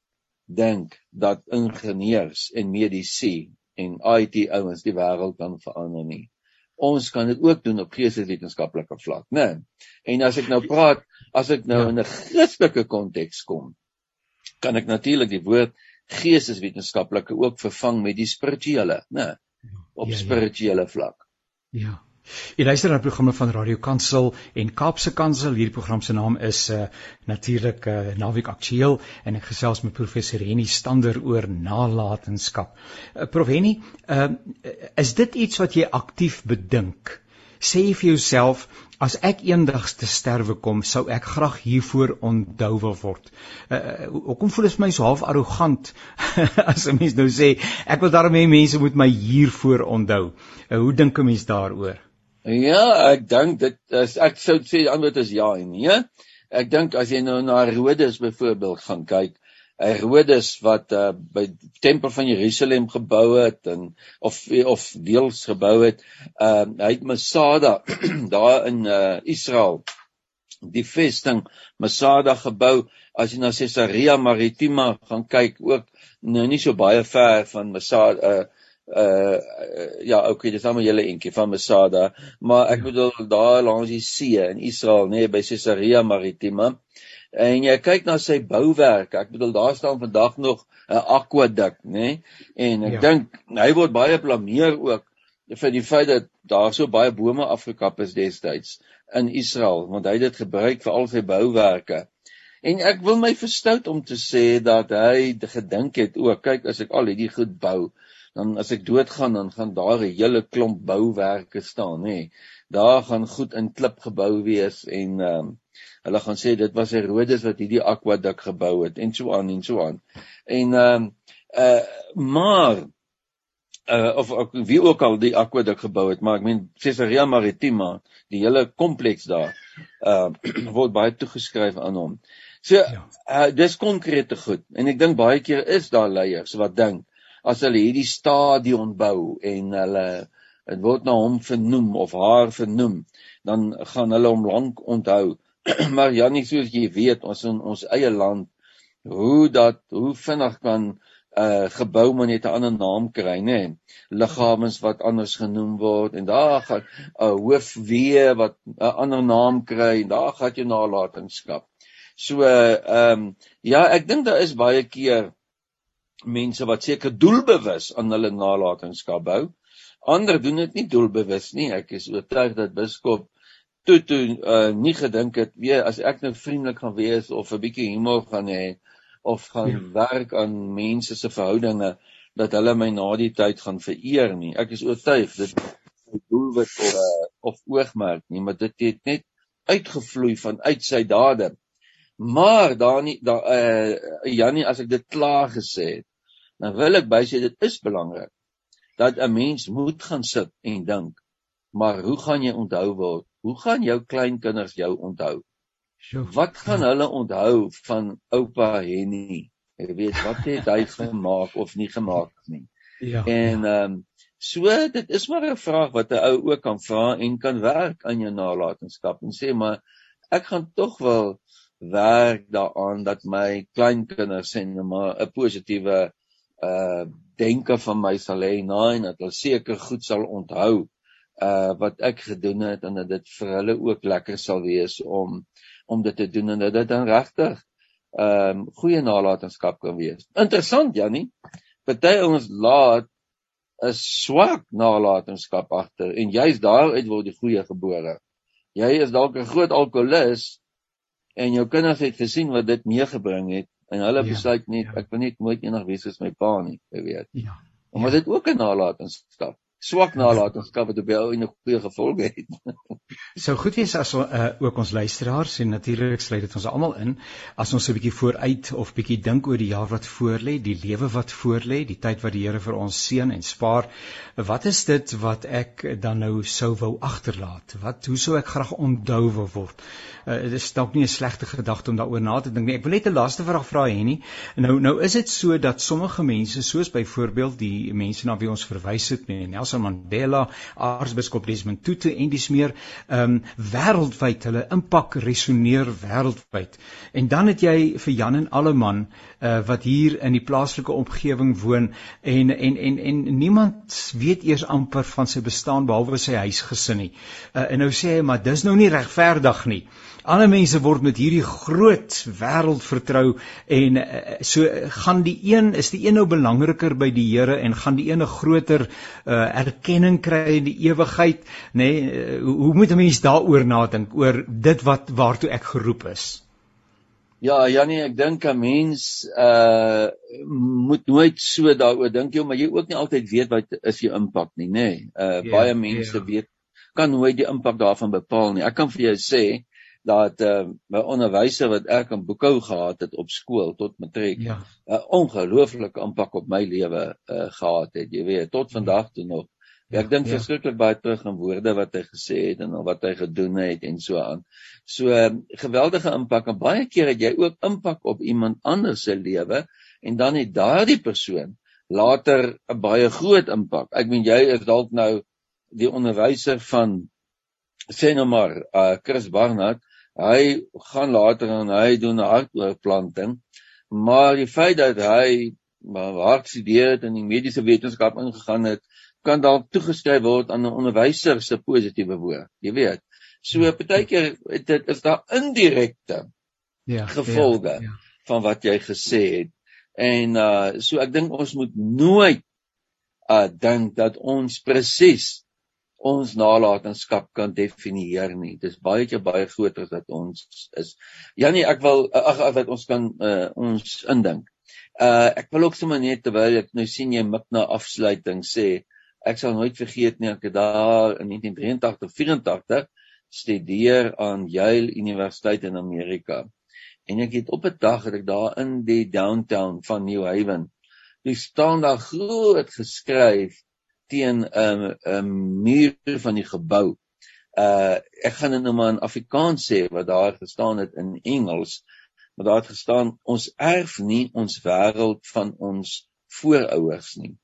C: dink dat ingenieurs en mediese en IT ouens die wêreld kan verander nie. Ons kan dit ook doen op geesteswetenskaplike vlak, né? En as ek nou praat, as ek nou ja. in 'n Christelike konteks kom, kan ek natuurlik die woord geesteswetenskaplike ook vervang met die spirituele, né? Op ja, ja. spirituele vlak.
A: Ja. Jy luister na programme van Radio Kansel en Kaapse Kansel. Hierdie program se naam is uh, natuurlik uh, Naweek Aktueel en ek gesels met professor Henny Stander oor nalatenskap. Uh, Prof Henny, uh, is dit iets wat jy aktief bedink? Sê jy vir jouself as ek eendag te sterwe kom, sou ek graag hiervoor onthou wil word. Uh, hoekom voel dit vir my so half arrogant as 'n mens nou sê ek wil daarmee mense moet my hiervoor onthou. Uh, hoe dink 'n mens daaroor?
C: Ja, ek dink dit is ek sou sê die antwoord is ja en nee. Ek dink as jy nou na Herodes byvoorbeeld gaan kyk, Herodes wat uh, by tempel van Jerusalem gebou het en of of deels gebou het, uh, hy het Masada daar in uh, Israel die vesting Masada gebou as jy na Caesarea Maritima gaan kyk ook nou nie so baie ver van Masada uh, uh ja okay dis almal julle entjie van Masada maar ek ja. bedoel daar langs die see in Israel nê nee, by Caesarea Maritima en jy kyk na sy bouwerk ek bedoel daar staan vandag nog 'n aqueduct nê nee, en ek ja. dink hy word baie blameer ook vir die feit dat daar so baie bome afgekap is destyds in Israel want hy het dit gebruik vir al sy bouwerke en ek wil my verstout om te sê dat hy gedink het ook kyk as ek al hierdie goed bou dan as ek doodgaan dan gaan daar 'n hele klomp bouwerke staan nê. Daar gaan goed in klip gebou wees en ehm um, hulle gaan sê dit was Herodes wat hierdie aquaduct gebou het en so aan en so aan. En ehm um, uh maar uh of, of wie ook al die aquaduct gebou het, maar ek meen Caesarea Maritima, die hele kompleks daar uh word baie toegeskryf aan hom. So uh dis konkrete goed en ek dink baie keer is daar leiers wat dink as hulle hierdie stadion bou en hulle dit word na hom vernoem of haar vernoem, dan gaan hulle hom lank onthou. maar ja, nie soos jy weet ons in ons eie land hoe dat hoe vinnig kan 'n uh, gebou maar net 'n ander naam kry, nê? Liggame wat anders genoem word en daar gaan 'n uh, hoof weer wat 'n ander naam kry en daar gaan jy nalatenskap. So ehm um, ja, ek dink daar is baie keer mense wat seker doelbewus aan hulle nalatenskap bou. Ander doen dit nie doelbewus nie. Ek is oortuig dat biskop toe uh, nie gedink het, weet as ek nou vriendelik gaan wees of 'n bietjie humor gaan hê of gaan ja. werk aan mense se verhoudinge dat hulle my na die tyd gaan vereer nie. Ek is oortuig dit doelwit of uh, of oogmerk nie, maar dit het net uitgevloei van uit sy dade. Maar daar nie daar eh uh, Jannie as ek dit klaar gesê het, dan wil ek bysê dit is belangrik dat 'n mens moet gaan sit en dink. Maar hoe gaan jy onthou word? Hoe gaan jou kleinkinders jou onthou? Wat gaan hulle onthou van oupa Henny? Jy weet wat het hy gemaak of nie gemaak nie. Ja. En ehm um, so dit is maar 'n vraag wat 'n ou ook kan vra en kan werk aan jou nalatenskap en sê maar ek gaan tog wel werk daaraan dat my kleinkinders en maar 'n positiewe uh denke van my sal hê na en dat hulle seker goed sal onthou uh wat ek gedoen het en dat dit vir hulle ook lekker sal wees om om dit te doen en dat dit dan regtig um goeie nalatenskap kan wees. Interessant Jannie. Party ons laat 'n swak nalatenskap agter en jy's daaruit word die goeie gebore. Jy is dalk 'n groot alkolikus en jou kinders het gesien wat dit meegebring het en hulle ja, besluit net ja. ek wil net nooit enig wees soos my pa nie, jy weet. Ja. Maar ja. dit ook 'n nalatenskap swak nalatenskap wat op jou en 'n goeie gevolge het.
A: Sou goed wees as uh, ook ons luisteraars en natuurlik sluit dit ons almal in as ons 'n bietjie vooruit of bietjie dink oor die jaar wat voorlê, die lewe wat voorlê, die tyd wat die Here vir ons seën en spaar. Wat is dit wat ek dan nou sou wou agterlaat? Wat hoe sou ek graag onthou word? Uh, dit is dalk nie 'n slegte gedagte om daaroor na te dink nie. Ek wil net 'n laaste vraag vra hê nie. Nou nou is dit so dat sommige mense soos byvoorbeeld die mense na wie ons verwys het, nee, Nelson Mandela, aartsbiskop Desmond Tutu en dis meer ehm um, wêreldwyd hulle impak resoneer wêreldwyd. En dan het jy vir Jan en Alleman uh, wat hier in die plaaslike omgewing woon en en en en niemand weet eers amper van sy bestaan behalwe sy huisgesin nie. Uh, en nou sê hy maar dis nou nie regverdig nie. Ander mense word met hierdie groot wêreld vertrou en uh, so gaan die een is die een nou belangriker by die Here en gaan die een 'n groter uh, erkenning kry in die ewigheid, nê? Nee, uh, hoe moet 'n mens daaroor nadink oor dit wat waartoe ek geroep is?
C: Ja, Janie, ek dink 'n mens uh moet nooit so daaroor dink jy, maar jy ook nie altyd weet wat is jou impak nie, nê? Nee. Uh yeah, baie mense yeah. weet kan nooit die impak daarvan bepaal nie. Ek kan vir jou sê dat uh, my onderwyser wat ek in boekhou gehad het op skool tot matriek 'n ja. uh, ongelooflike impak op my lewe uh, gehad het jy weet tot vandag toe nog ja, ek dink ja. verskriklik baie terug aan woorde wat hy gesê het en wat hy gedoen het en so aan so uh, geweldige impak en baie keer het jy ook impak op iemand anders se lewe en dan het daardie persoon later 'n baie groot impak ek meen jy is dalk nou die onderwyser van sê nou maar uh Chris Barnard hy gaan later en hy doen 'n hartoortplanting maar die feit dat hy hard studeer het en in die mediese wetenskap ingegaan het kan dalk toegeskryf word aan 'n onderwyser se positiewe woord jy weet so ja. partykeer dit is daar indirekte ja gevolge ja, ja. van wat jy gesê het en uh so ek dink ons moet nooit uh dink dat ons presies ons nalatenskap kan definieer nie. Dis baie te baie groter as wat ons is. Janie, ek wil ag wat ons kan uh, ons indink. Uh ek wil ook sommer net terwyl ek nou sien jy mik na afsluiting sê, ek sal nooit vergeet nie ek het daar in 1983 84 studeer aan Yale Universiteit in Amerika. En ek het op 'n dag het ek daar in die downtown van New Haven, dis staan daar groot geskryf teen 'n um, 'n um, muur van die gebou. Uh ek gaan dit nou maar in Afrikaans sê wat daar gestaan het in Engels, maar daar het gestaan ons erf nie ons wêreld van ons voorouers nie,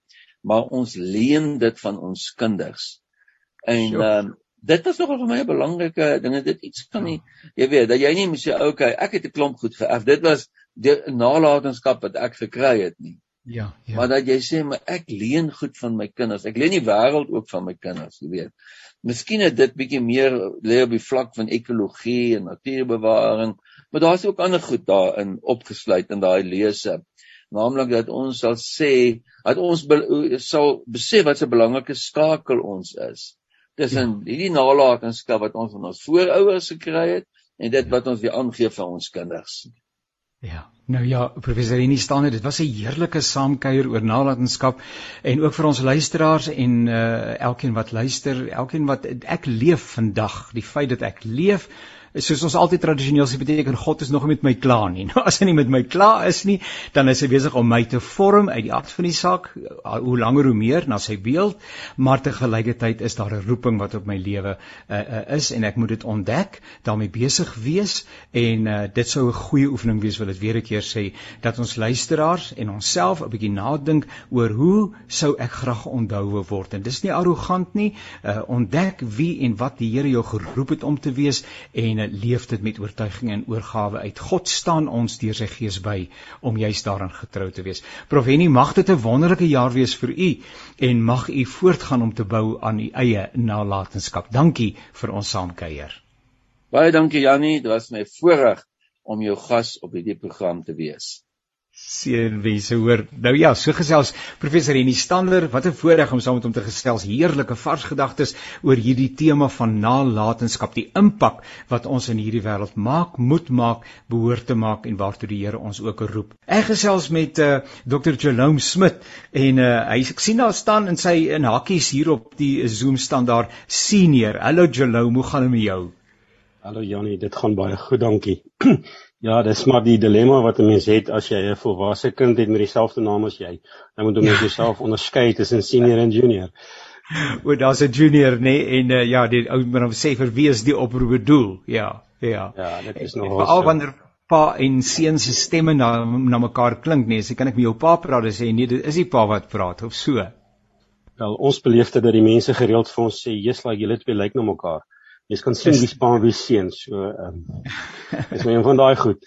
C: maar ons leen dit van ons kinders. En ehm um, dit is nogal vir my 'n belangrike ding, dit iets kan nie jy weet dat jy nie moet sê okay, ek het 'n klomp goed geërf. Dit was die nalatenskap wat ek gekry het nie. Ja, ja. Maar dat jy sê maar ek leen goed van my kinders. Ek leen die wêreld ook van my kinders, jy weet. Miskien het dit bietjie meer lê op die vlak van ekologie en natuurbewaring, maar daar's ook ander goed daarin opgesluit in daai lese. Naamlik dat ons sal sê dat ons be sal besef wat 'n belangrike skakel ons is. Tussen ja. hierdie nalatenskap wat ons van ons voorouers gekry het en dit wat ons weer aangee vir ons kinders.
A: Ja. Nou ja, professor Renie staan dit was 'n heerlike saamkuier oor nalatenskap en ook vir ons luisteraars en uh elkeen wat luister, elkeen wat ek leef vandag, die feit dat ek leef soos ons altyd tradisioneel sê beteken God is nog nie met my klaar nie. Nou as hy nie met my klaar is nie, dan is hy besig om my te vorm uit die aard van die saak, hoe langer hoe meer na sy beeld, maar te gelykheid is daar 'n roeping wat op my lewe uh, uh, is en ek moet dit ontdek, daarmee besig wees en uh, dit sou 'n goeie oefening wees wil dit weer 'n keer sê dat ons luisteraars en onsself 'n bietjie nadink oor hoe sou ek graag onthou word en dis nie arrogant nie, uh, ontdek wie en wat die Here jou geroep het om te wees en leef dit met oortuiging en oorgawe uit. God staan ons deur sy gees by om juist daarin getrou te wees. Prof Henny, mag dit 'n wonderlike jaar wees vir u en mag u voortgaan om te bou aan u eie nalatenskap. Dankie vir ons saamkuier.
C: Baie dankie Jannie, dit was my voorreg om jou gas op hierdie program te wees.
A: Seënwense hoor. Nou ja, so gesels professor Henny Standler, wat 'n voorreg om saam met hom te gesels. Heerlike vars gedagtes oor hierdie tema van nalatenskap, die impak wat ons in hierdie wêreld maak, moet maak, behoort te maak en waartoe die Here ons ook roep. Ek gesels met uh, Dr. Jerome Smit en uh, hy ek sien daar staan in sy in hakkies hier op die Zoom staan daar senior. Hallo Jerome, hoe gaan dit met jou?
D: Hallo Jannie, dit gaan baie goed, dankie. Ja, dis maar die dilemma wat 'n mens het as jy 'n volwasse kind het met dieselfde naam as jy. Dan moet jy net jouself onderskei tussen senior en junior.
A: O, daar's 'n junior, nê, nee, en uh, ja, die ou hom sê vir wie is die oproep bedoel? Ja, ja.
D: Ja, dit is nog
A: al wanneer pa en seun se stemme na na mekaar klink, nee, sê kan ek met jou pa praat en sê nee, dit is die pa wat praat of so.
D: Wel, ons beleef dit dat die mense gereeld vir ons sê, "Jesus, like julle twee lyk na mekaar." Jy kan sien wie span wie seën. So ehm um, is my een van daai goed.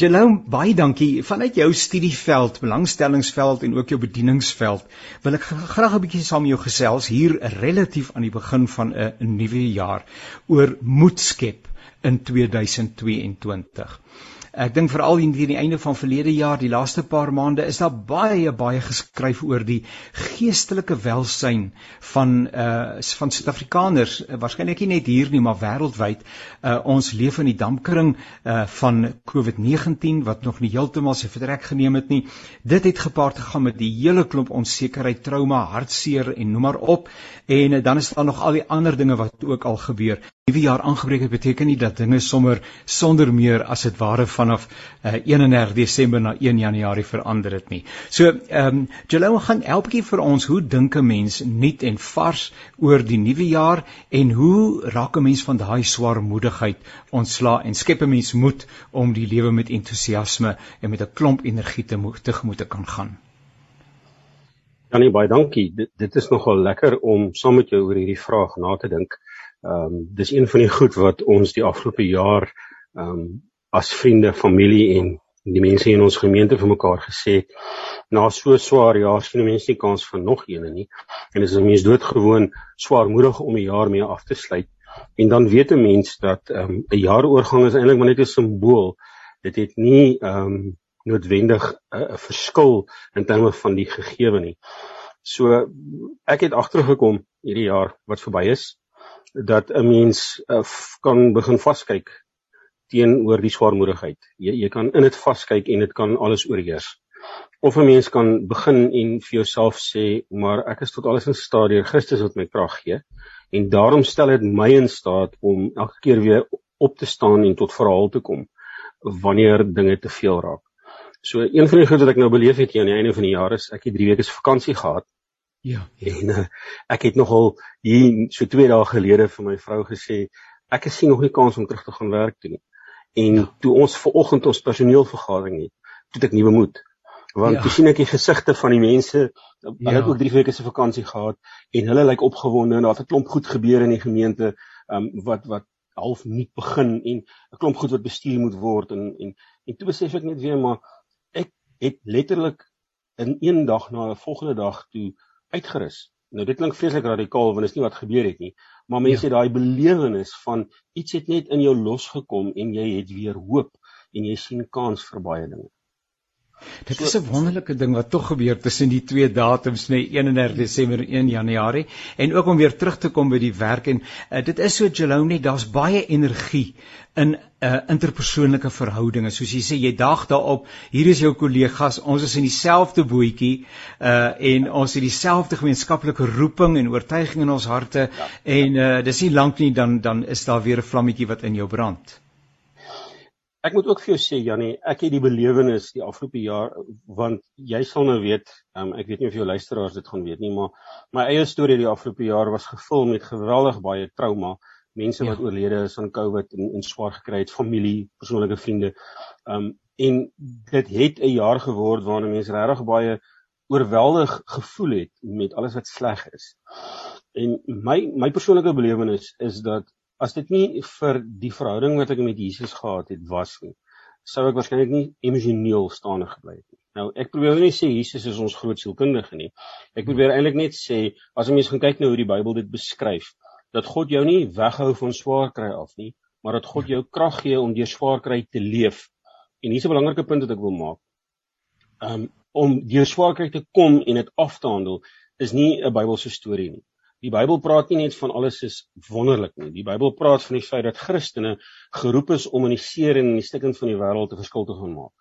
A: Jerome, baie dankie. Vanuit jou studieveld, belangstellingsveld en ook jou bedieningsveld, wil ek graag 'n bietjie saam met jou gesels hier relatief aan die begin van 'n nuwe jaar oor moed skep in 2022. Ek dink veral hier teen die einde van verlede jaar, die laaste paar maande, is daar baie baie geskryf oor die geestelike welsyn van uh van Suid-Afrikaners, uh, waarskynlik nie net hier nie, maar wêreldwyd. Uh ons leef in die dampkring uh van COVID-19 wat nog nie heeltemal sy vertrek geneem het nie. Dit het gepaard gegaan met die hele klomp onsekerheid, trauma, hartseer en noem maar op. En uh, dan is daar nog al die ander dinge wat ook al gebeur nuwe jaar aangebreek beteken nie dat dinge sommer sonder meer as dit ware vanaf uh, 31 Desember na 1 Januarie verander het nie. So ehm um, Jalou gaan helpkie vir ons hoe dink 'n mens nuut en vars oor die nuwe jaar en hoe raak 'n mens van daai swaarmoedigheid ontsla en skep 'n mens moed om die lewe met entoesiasme en met 'n klomp energie te moet tegemoet te kan gaan.
D: Janie baie dankie. Dit, dit is nogal lekker om saam met jou oor hierdie vraag na te dink. Ehm um, dis een van die goed wat ons die afgelope jaar ehm um, as vriende, familie en die mense in ons gemeente vir mekaar gesê het. Na so swaar jaar sien mense nie kans vir nog eene nie. En dis 'n mens doodgewoon swaarmoedig om 'n jaar mee af te sluit. En dan weet 'n mens dat ehm um, 'n jaaroorgang is eintlik maar net 'n simbool. Dit het nie um, noodwendig 'n verskil in terme van die gegewe nie. So ek het agtergekom hierdie jaar wat verby is dat 'n mens uh, kan begin vaskyk teenoor die swaarmoedigheid. Jy jy kan in dit vaskyk en dit kan alles oorheers. Of 'n mens kan begin en vir jouself sê, maar ek is tot alles in staat deur Christus wat my krag gee en daarom stel dit my in staat om elke keer weer op te staan en tot verhaal te kom wanneer dinge te veel raak. So een van die goed wat ek nou beleef het hier aan die einde van die jaar is ek het 3 weke se vakansie gehad
A: Ja.
D: En uh, ek het nogal hier so 2 dae gelede vir my vrou gesê ek sien nog nie kans om terug te gaan werk toe nie. En ja. toe ons ver oggend ons personeelvergadering het, toe ek nuwe moed. Want ja. toe sien ek die gesigte van die mense, hulle ja. het ook 3 weke se vakansie gehad en hulle lyk opgewonde en daar het 'n klomp goed gebeur in die gemeente um, wat wat half nie begin en 'n klomp goed wat bestuur moet word en en en toe besef ek net weer maar ek het letterlik in een dag na 'n volgende dag toe uitgerus. Nou dit klink vreeslik radikaal want dit is nie wat gebeur het nie, maar mense ja. het daai belewenis van iets het net in jou losgekom en jy het weer hoop en jy sien kans vir baie dinge.
A: Dit is 'n wonderlike ding wat tog gebeur tussen die twee datums, nê, 31 Desember en 1 Januarie en ook om weer terug te kom by die werk en uh, dit is so Jalone, daar's baie energie in 'n uh, interpersoonlike verhoudinge. Soos jy sê, jy daag daarop, hier is jou kollegas, ons is in dieselfde bootjie uh en ons het dieselfde gemeenskaplike roeping en oortuiging in ons harte ja. en uh dis nie lank nie dan dan is daar weer 'n vlammetjie wat in jou brand.
D: Ek moet ook vir jou sê Jannie, ek het die belewenis die afgelope jaar want jy sal nou weet, um, ek weet nie of jou luisteraars dit gaan weet nie, maar my eie storie die afgelope jaar was gevul met geweldig baie trauma, mense wat ja. oorlede is aan COVID en, en swaar gekry het, familie, persoonlike vriende. Um en dit het 'n jaar geword waarin mense regtig baie oorweldig gevoel het met alles wat sleg is. En my my persoonlike belewenis is dat as dit nie vir die verhouding wat ek met Jesus gehad het was nie, sou ek waarskynlik nie emosioneel staande gebly het nie. Nou, ek probeer nie sê Jesus is ons groot sielkundige nie. Ek probeer eintlik net sê as jy mens gaan kyk na hoe die Bybel dit beskryf, dat God jou nie weghou van swaar kry af nie, maar dat God jou krag gee om deur swaar kry te leef. En hier's 'n belangrike punt wat ek wil maak. Um om deur swaar kry te kom en dit af te handel is nie 'n Bybelse storie nie. Die Bybel praat nie net van alles is wonderlik nie. Die Bybel praat van die feit dat Christene geroep is om in die seer en in die stikken van die wêreld 'n verskil te gaan maak.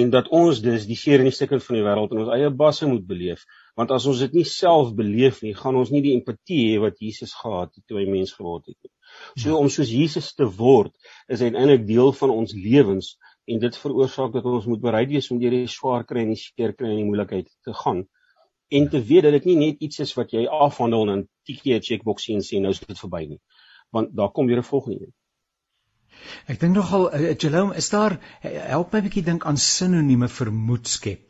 D: En dat ons dus die seer en die stikken van die wêreld in ons eie basse moet beleef, want as ons dit nie self beleef nie, gaan ons nie die empatie hê wat Jesus gehad het toe hy mens geword het nie. So om soos Jesus te word, is uiteindelik deel van ons lewens en dit veroorsaak dat ons moet bereid wees om deur die swaar kry en die seer kry en die moeilikheid te gaan en te weet dat dit nie net iets is wat jy afhandel en dan tik jy 'n checkbox en sê nou is dit verby nie. Want daar kom weer 'n volgende een.
A: Ek dink nogal uh, Jerome, is daar help my 'n bietjie dink aan sinonieme vir moed skep.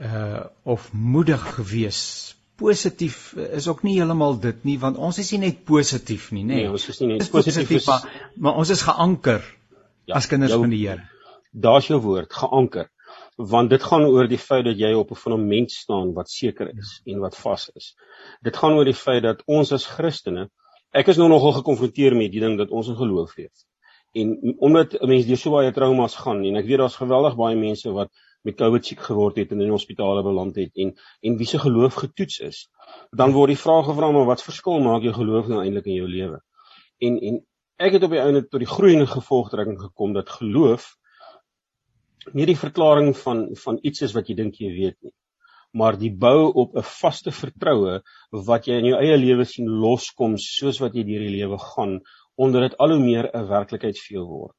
A: uh of moedig gewees. Positief is ook nie heeltemal dit nie want ons is nie net positief nie, nê. Nee,
D: ons is nie net positief, positief
A: maar, maar ons is geanker ja, as kinders jou, van die Here.
D: Daar's jou woord, geanker. Want dit gaan oor die feit dat jy op 'n fundament staan wat seker is ja. en wat vas is. Dit gaan oor die feit dat ons as Christene, ek is nou nogal gekonfronteer met die ding dat ons 'n geloof het. En omdat mense deur so baie traumas gaan en ek weet daar's geweldig baie mense wat met COVID siek geword het en in hospitale beland het en en wie se geloof getoets is. Dan word die vraag gevra maar wat verskil maak jou geloof nou eintlik in jou lewe? En en ek het op die einde tot die groeiende gevolgtrekking gekom dat geloof nie die verklaring van van iets is wat jy dink jy weet nie maar die bou op 'n vaste vertroue wat jy in jou eie lewe sien loskom soos wat jy deur die lewe gaan onder dit al hoe meer 'n werklikheid vir jou word.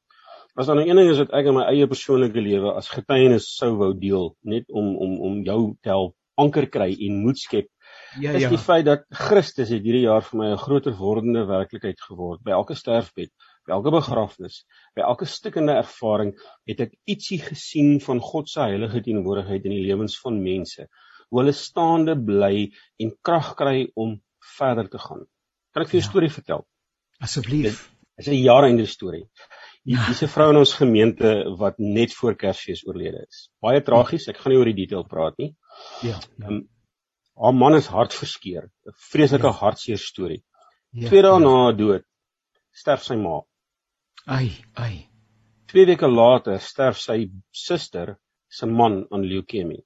D: As dan 'n ding is wat ek in my eie persoonlike lewe as getuienis sou wou deel, net om om om jou te help anker kry en moed skep. Ja, is ja. die feit dat Christus het hierdie jaar vir my 'n groter wordende werklikheid geword. By elke sterfbed, by elke begrafnis, by elke stikkende ervaring het ek ietsie gesien van God se heilige teenwoordigheid in die lewens van mense. Hoe hulle staande bly en krag kry om verder te gaan. Kan ek vir jou 'n ja. storie vertel?
A: Asseblief.
D: Dit is 'n jare storie. Hier's 'n vrou in ons gemeente wat net voor Kersfees oorlede is. Baie tragies, ek gaan nie oor die detail praat nie. Ja. ja. Um, haar man is hartverskeur, 'n vreeslike ja. hartseer storie. Ja, Twee dae ja. na haar dood sterf sy ma.
A: Ai, ai.
D: Twee weke later sterf sy suster se man aan leukemie.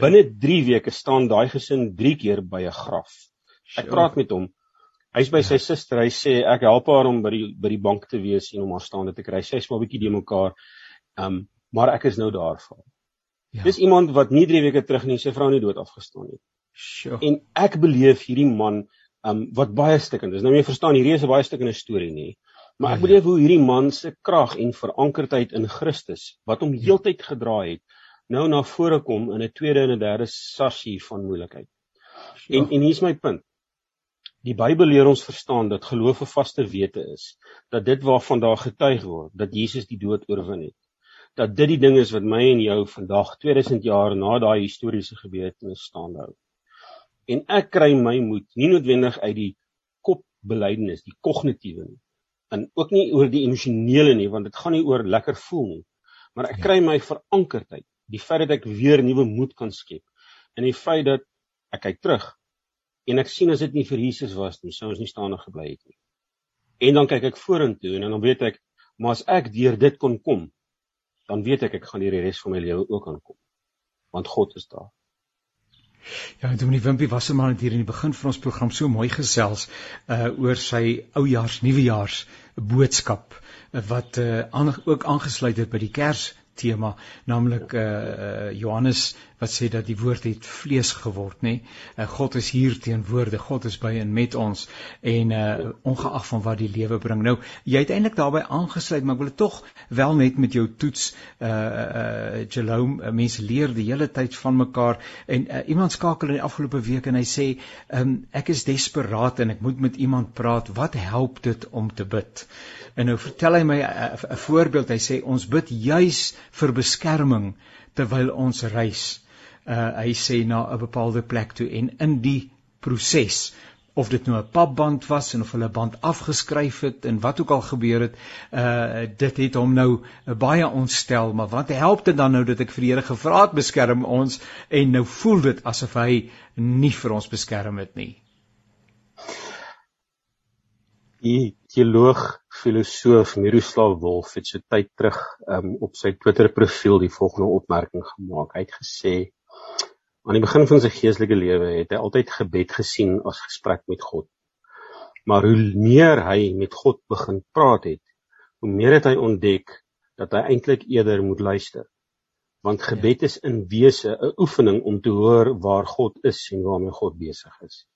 D: Binne 3 weke staan daai gesin 3 keer by 'n graf. Ek praat met hom Hy's by sy ja. suster. Hy sê ek help haar om by die by die bank te wees en om haar staande te kry. Sy's maar bietjie de mekaar. Um maar ek is nou daar vir haar. Ja. Dis iemand wat nie 3 weke terug nie sy vrou nie dood afgestaan het. Sure. En ek beleef hierdie man um wat baie stikkend is. Nou jy verstaan, hierdie is 'n baie stikkende storie nie. Maar ek ja, ja. beleef hoe hierdie man se krag en verankerdheid in Christus wat hom heeltyd gedra het, nou na vore kom in 'n tweede en 'n derde sassie van moeilikheid. En en hier's my punt. Die Bybel leer ons verstaan dat geloof 'n vaste wete is, dat dit waarvan daar getuig word, dat Jesus die dood oorwin het. Dat dit die ding is wat my en jou vandag 2000 jaar na daai historiese gebeurtenis staande hou. En ek kry my moed nie noodwendig uit die kopbelydenis, die kognitiewe nie, en ook nie oor die emosionele nie, want dit gaan nie oor lekker voel nie, maar ek kry my verankerdheid, die feit dat ek weer nuwe moed kan skep en die feit dat ek kyk terug en ek sien as dit nie vir Jesus was nie, sou ons nie staande gebly het nie. En dan kyk ek vorentoe en dan weet ek, maar as ek deur dit kon kom, dan weet ek ek gaan hier die res van my lewe ook aankom. Want God is daar.
A: Ja, Dominee Wimpie was sommer net hier in die begin van ons program so mooi gesels uh oor sy oujaars nuwejaars boodskap wat uh aan, ook aangesluit het by die Kers tema naamlik uh, uh Johannes wat sê dat die woord het vlees geword nê? Uh, God is hier teenwoordig God is by en met ons. En uh ongeag van wat die lewe bring. Nou jy het eintlik daarbey aangesluit maar ek wil tog wel net met jou toets. Uh uh Jerome uh, mense leer die hele tyd van mekaar. En uh, iemand skakel in die afgelope week en hy sê um, ek is desperaat en ek moet met iemand praat. Wat help dit om te bid? En nou vertel hy my 'n voorbeeld. Hy sê ons bid juis vir beskerming terwyl ons reis. Uh hy sê na 'n bepaalde plek toe en in die proses of dit nou 'n papband was en of hulle band afgeskryf het en wat ook al gebeur het, uh dit het hom nou baie ontstel, maar wat help dit dan nou dat ek vir die Here gevra het beskerm ons en nou voel dit asof hy nie vir ons beskerm het nie.
D: Die teoloog filosoof Miroslav Volf het so tyd terug um, op sy Twitter profiel die volgende opmerking gemaak. Hy het gesê aan die begin van sy geestelike lewe het hy altyd gebed gesien as gesprek met God. Maar hoe meer hy met God begin praat het, hoe meer het hy ontdek dat hy eintlik eerder moet luister. Want gebed is in wese 'n oefening om te hoor waar God is en waarmee God besig is.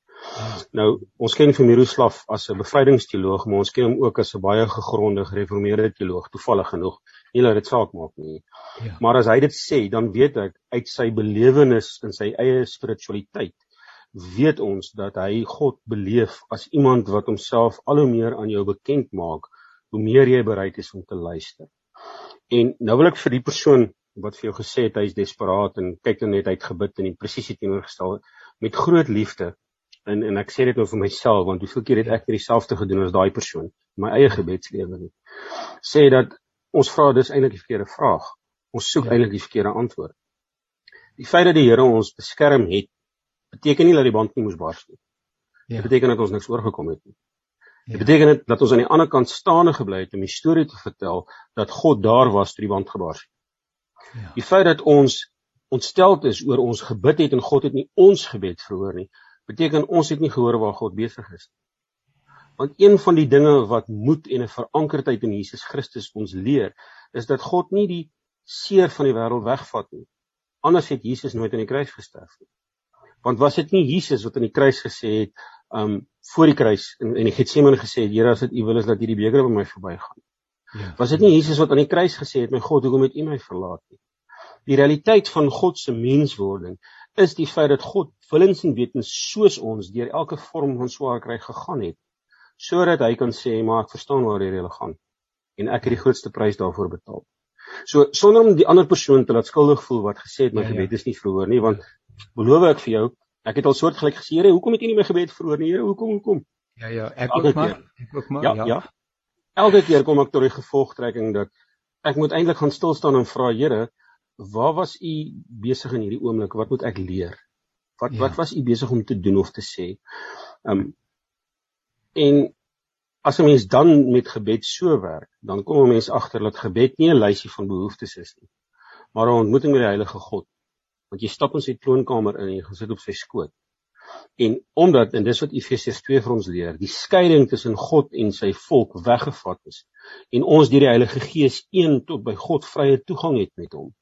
D: Nou, ons ken vir Miroslav as 'n bevrydingsteoloog, maar ons ken hom ook as 'n baie gegronde gereformeerde teoloog, toevallig genoeg. Nie dat dit saak maak nie. Ja. Maar as hy dit sê, dan weet ek uit sy belewenis in sy eie spiritualiteit, weet ons dat hy God beleef as iemand wat homself al hoe meer aan jou bekend maak, hoe meer jy bereid is om te luister. En nou wil ek vir die persoon wat vir jou gesê het hy's desperaat en kyk dan net uit gebid en die presisie teenoorgestel met groot liefde en en ek sê dit nou vir myself want hoeveel keer het ek hierdie selfde gedoen as daai persoon my eie gebedslewe nie sê dat ons vra dis eintlik die verkeerde vraag ons soek ja. eintlik die verkeerde antwoord die feit dat die Here ons beskerm het beteken nie dat die band nie moes bars nie ja. dit beteken dat ons niks oorgekom het nie Dit ja. beteken dit dat ons aan die ander kant staande gebly het om die storie te vertel dat God daar was toe die band gebars het. Ja. Die feit dat ons ontsteld is oor ons gebid het en God het nie ons gebed verhoor nie, beteken ons het nie gehoor waar God besig is nie. Want een van die dinge wat moed en 'n verankerdheid in Jesus Christus ons leer, is dat God nie die seer van die wêreld wegvat nie. Anders het Jesus nooit aan die kruis gesterf nie. Want was dit nie Jesus wat aan die kruis gesê het, um voor die kruis en in die Getsemane gesê het, Here, as dit U wil is dat hierdie beker by my verbygaan. Ja. Was dit nie Jesus wat aan die kruis gesê het, my God, hoekom het U my verlaat nie? Die realiteit van God se menswording is die feit dat God willens en wetens soos ons deur elke vorm van swaar kry gegaan het sodat hy kan sê maar ek verstaan waar jy gaan en ek het die grootste prys daarvoor betaal. So sonder om die ander persoon te laat skuldig voel wat gesê het my ja, ja. gebed is nie verhoor nie want beloof ek vir jou ek het al soortgelyk gesê Here hoekom het U nie my gebed verhoor nie Here hoekom hoekom
A: Ja ja ek ook maar ek ook maar
D: ja ja, ja. Elke keer kom ek tot die gevolgtrekking dat ek moet eintlik gaan stil staan en vra Here waar was u besig in hierdie oomblik? Wat moet ek leer? Wat ja. wat was u besig om te doen of te sê? Um en as 'n mens dan met gebed so werk, dan kom 'n mens agter dat gebed nie 'n lysie van behoeftes is nie, maar 'n ontmoeting met die Heilige God. Want jy stap in sy troonkamer in en jy gaan sit op sy skoot. En omdat en dis wat Efesiërs 2 vir ons leer, die skeiding tussen God en sy volk weggevat is en ons deur die Heilige Gees een tot by God vrye toegang het met hom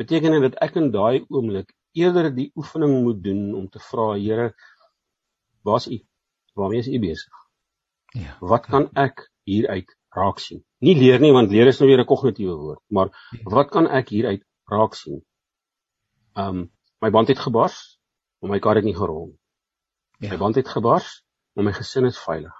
D: beteken dit dat ek in daai oomblik eerder die oefening moet doen om te vra Here waar's u waarmee is u besig ja wat kan ek hieruit raak sien nie leer nie want leer is nou weer 'n kognitiewe woord maar ja. wat kan ek hieruit raak sien um my band het gebars maar my kar het nie gerol ja. my band het gebars maar my gesin is veilig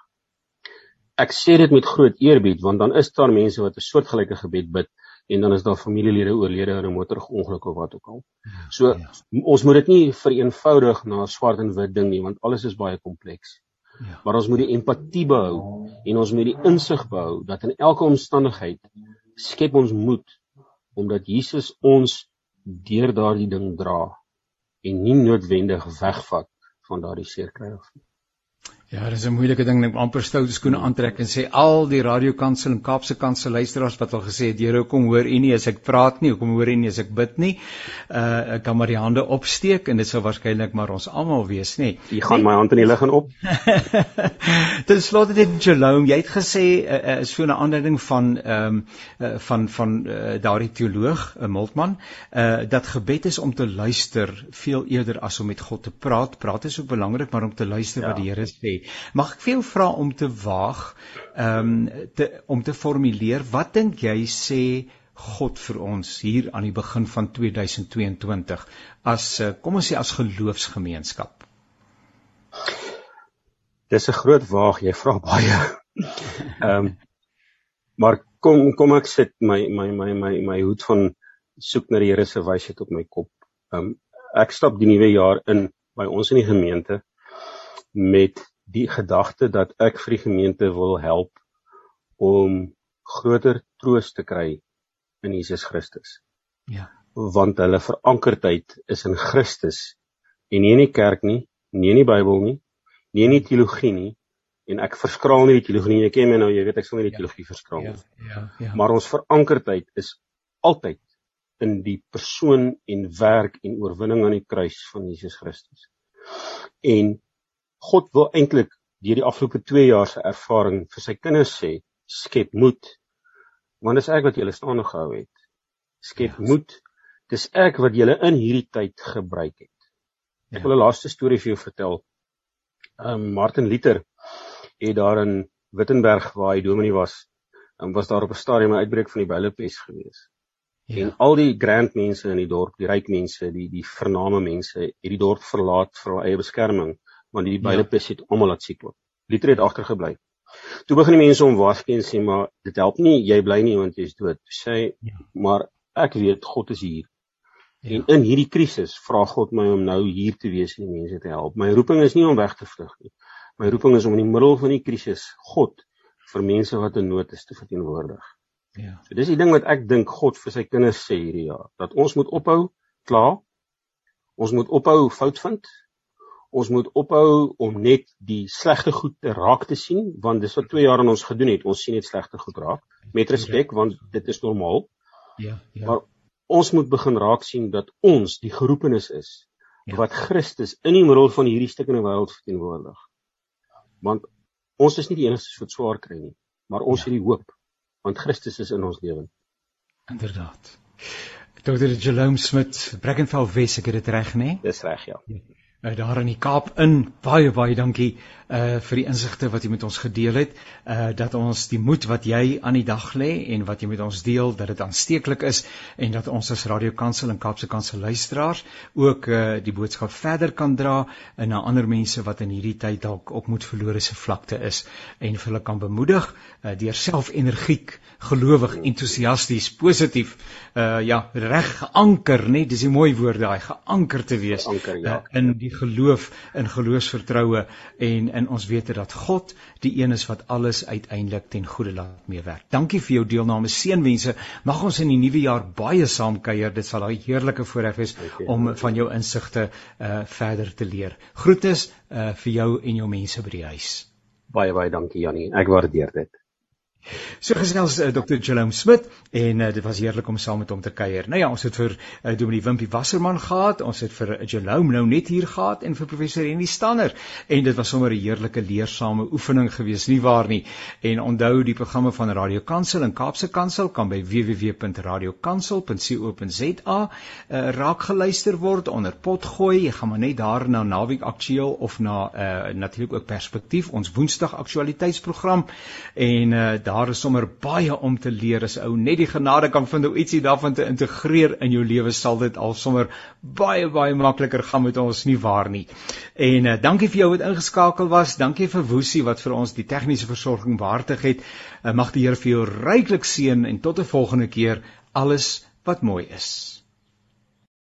D: ek sê dit met groot eerbied want dan is daar mense wat 'n soortgelyke gebed bid en dan is daar familielede oorlede in 'n motorongeluk of wat ook al. Ja, so ja. ons moet dit nie vereenvoudig na swart en wit ding nie want alles is baie kompleks. Ja. Maar ons moet die empatie behou en ons moet die insig behou dat in elke omstandigheid skep ons moed omdat Jesus ons deur daardie ding dra en nie noodwendig wegvat van daardie seerkry of nie.
A: Ja, dis 'n moeilike ding om amper stoute skoene aantrek en sê al die radiokansel en Kaapse kansel luisteraars wat al gesê het, "Here, kom hoor U nie as ek praat nie, kom hoor U nie as ek bid nie." Uh ek kan maar die hande opsteek en dit sou waarskynlik maar ons almal wees, nê.
D: Jy gaan my hand in die lug en op.
A: Ten slotte dit Jerome, jy het gesê uh, uh, so 'n aanduiding van ehm um, uh, van van uh, daardie teoloog, 'n uh, Moltmann, uh dat gebed is om te luister veel eerder as om met God te praat. Praat is ook belangrik, maar om te luister ja. wat die Here sê. Mag ek vir jou vra om te waag ehm um, te om te formuleer wat dink jy sê God vir ons hier aan die begin van 2022 as eh, kom ons sê as geloofsgemeenskap.
D: Dis 'n groot waag, jy vra baie. Ehm um, maar kom kom ek sit my my my my my hoed van soek na die Here se wysheid op my kop. Ehm um, ek stap die nuwe jaar in by ons in die gemeente met die gedagte dat ek vir die gemeente wil help om groter troos te kry in Jesus Christus. Ja. Want hulle verankerdheid is in Christus en nie in die kerk nie, nie in die Bybel nie, nie in die teologie nie en ek verskraal nie die teologie nie. Jy ken my nou, jy weet ek sal nie die ja. teologie verskraal nie. Ja, ja, ja. Maar ons verankerdheid is altyd in die persoon en werk en oorwinning aan die kruis van Jesus Christus. En God wil eintlik deur die afgelope 2 jaar se ervaring vir sy kinders sê, skep moed. Want dis ek wat julle staande gehou het. Skep ja. moed. Dis ek wat julle in hierdie tyd gebruik het. Ek ja. wil 'n laaste storie vir jou vertel. Um Martin Luther het daar in Wittenberg waar hy dominee was, um, was daar op 'n stadium 'n uitbreek van die builepes gewees. Ja. En al die grand mense in die dorp, die ryk mense, die die vername mense, het die dorp verlaat vir hul eie beskerming want die beide ja. pes het almal laat siek word. Liter het agtergebly. Toe begin die mense hom waarsku en sê maar dit help nie jy bly nie want jy's dood. Sê ja. maar ek weet God is hier. Ja. En in hierdie krisis vra God my om nou hier te wees en die mense te help. My roeping is nie om weg te vlug nie. My roeping is om in die middel van die krisis God vir mense wat in nood is te verteenwoordig. Ja. So dis die ding wat ek dink God vir sy kinders sê hierdie jaar, dat ons moet ophou kla. Ons moet ophou fout vind. Ons moet ophou om net die slegte goed te raak te sien, want dis wat 2 jaar aan ons gedoen het. Ons sien net slegte goed raak met respek want dit is normaal. Ja, ja. Maar ons moet begin raak sien dat ons die geroepenis is ja. wat Christus in die middel van hierdie stukkende wêreld verteenwoordig. Want ons is nie die enigstes wat swaar kry nie, maar ons ja. het die hoop want Christus is in ons lewe.
A: Inderdaad. Dr. Jerome Smit, Brackenfell Wes, ek het dit reg, nê?
D: Dis reg, ja. ja
A: uh, daar in die Kaap in. Baie baie dankie uh vir die insigte wat jy met ons gedeel het. Uh dat ons die moed wat jy aan die dag lê en wat jy met ons deel, dat dit aansteeklik is en dat ons as Radio Kansel en Kaapse Kansel luisteraars ook uh die boodskap verder kan dra na ander mense wat in hierdie tyd dalk op moed verlore se vlakte is en vir hulle kan bemoedig uh deur self energiek, gelowig, entoesiasties, positief uh ja, reg geanker, net dis 'n mooi woord daai, geanker te wees
D: anker, ja.
A: uh, in die geloof in geloofsvertroue en in ons wete dat God die een is wat alles uiteindelik ten goeie laat meewerk. Dankie vir jou deelname. Seënwense. Mag ons in die nuwe jaar baie saam kuier. Dit sal 'n heerlike voorreg wees om van jou insigte uh verder te leer. Groete uh vir jou en jou mense by die huis.
D: Baie baie dankie Jannie. Ek waardeer dit.
A: So gesels uh, Dr. Jerome Smit en uh, dit was heerlik om saam met hom te kuier. Nou ja, ons het vir uh, Dominee Wimpie Wasserman gehad, ons het vir uh, Jerome nou net hier gehad en vir professor Henny Stander en dit was sommer 'n heerlike leersame oefening gewees, nie waar nie? En onthou die programme van Radio Kansel en Kaapse Kansel kan by www.radiokansel.co.za uh, raak geluister word onder potgooi. Jy gaan maar net daar na Naweek Aktueel of na uh, natuurlik ook Perspektief, ons Woensdag aktualiteitsprogram en uh, daar is sommer baie om te leer as ou net die genade kan vind om ietsie daarvan te integreer in jou lewe sal dit al sommer baie baie makliker gaan met ons nie waar nie. En uh, dankie vir jou wat ingeskakel was. Dankie vir Woesie wat vir ons die tegniese versorging behartig het. Uh, mag die Here vir jou ryklik seën en tot 'n volgende keer alles wat mooi is.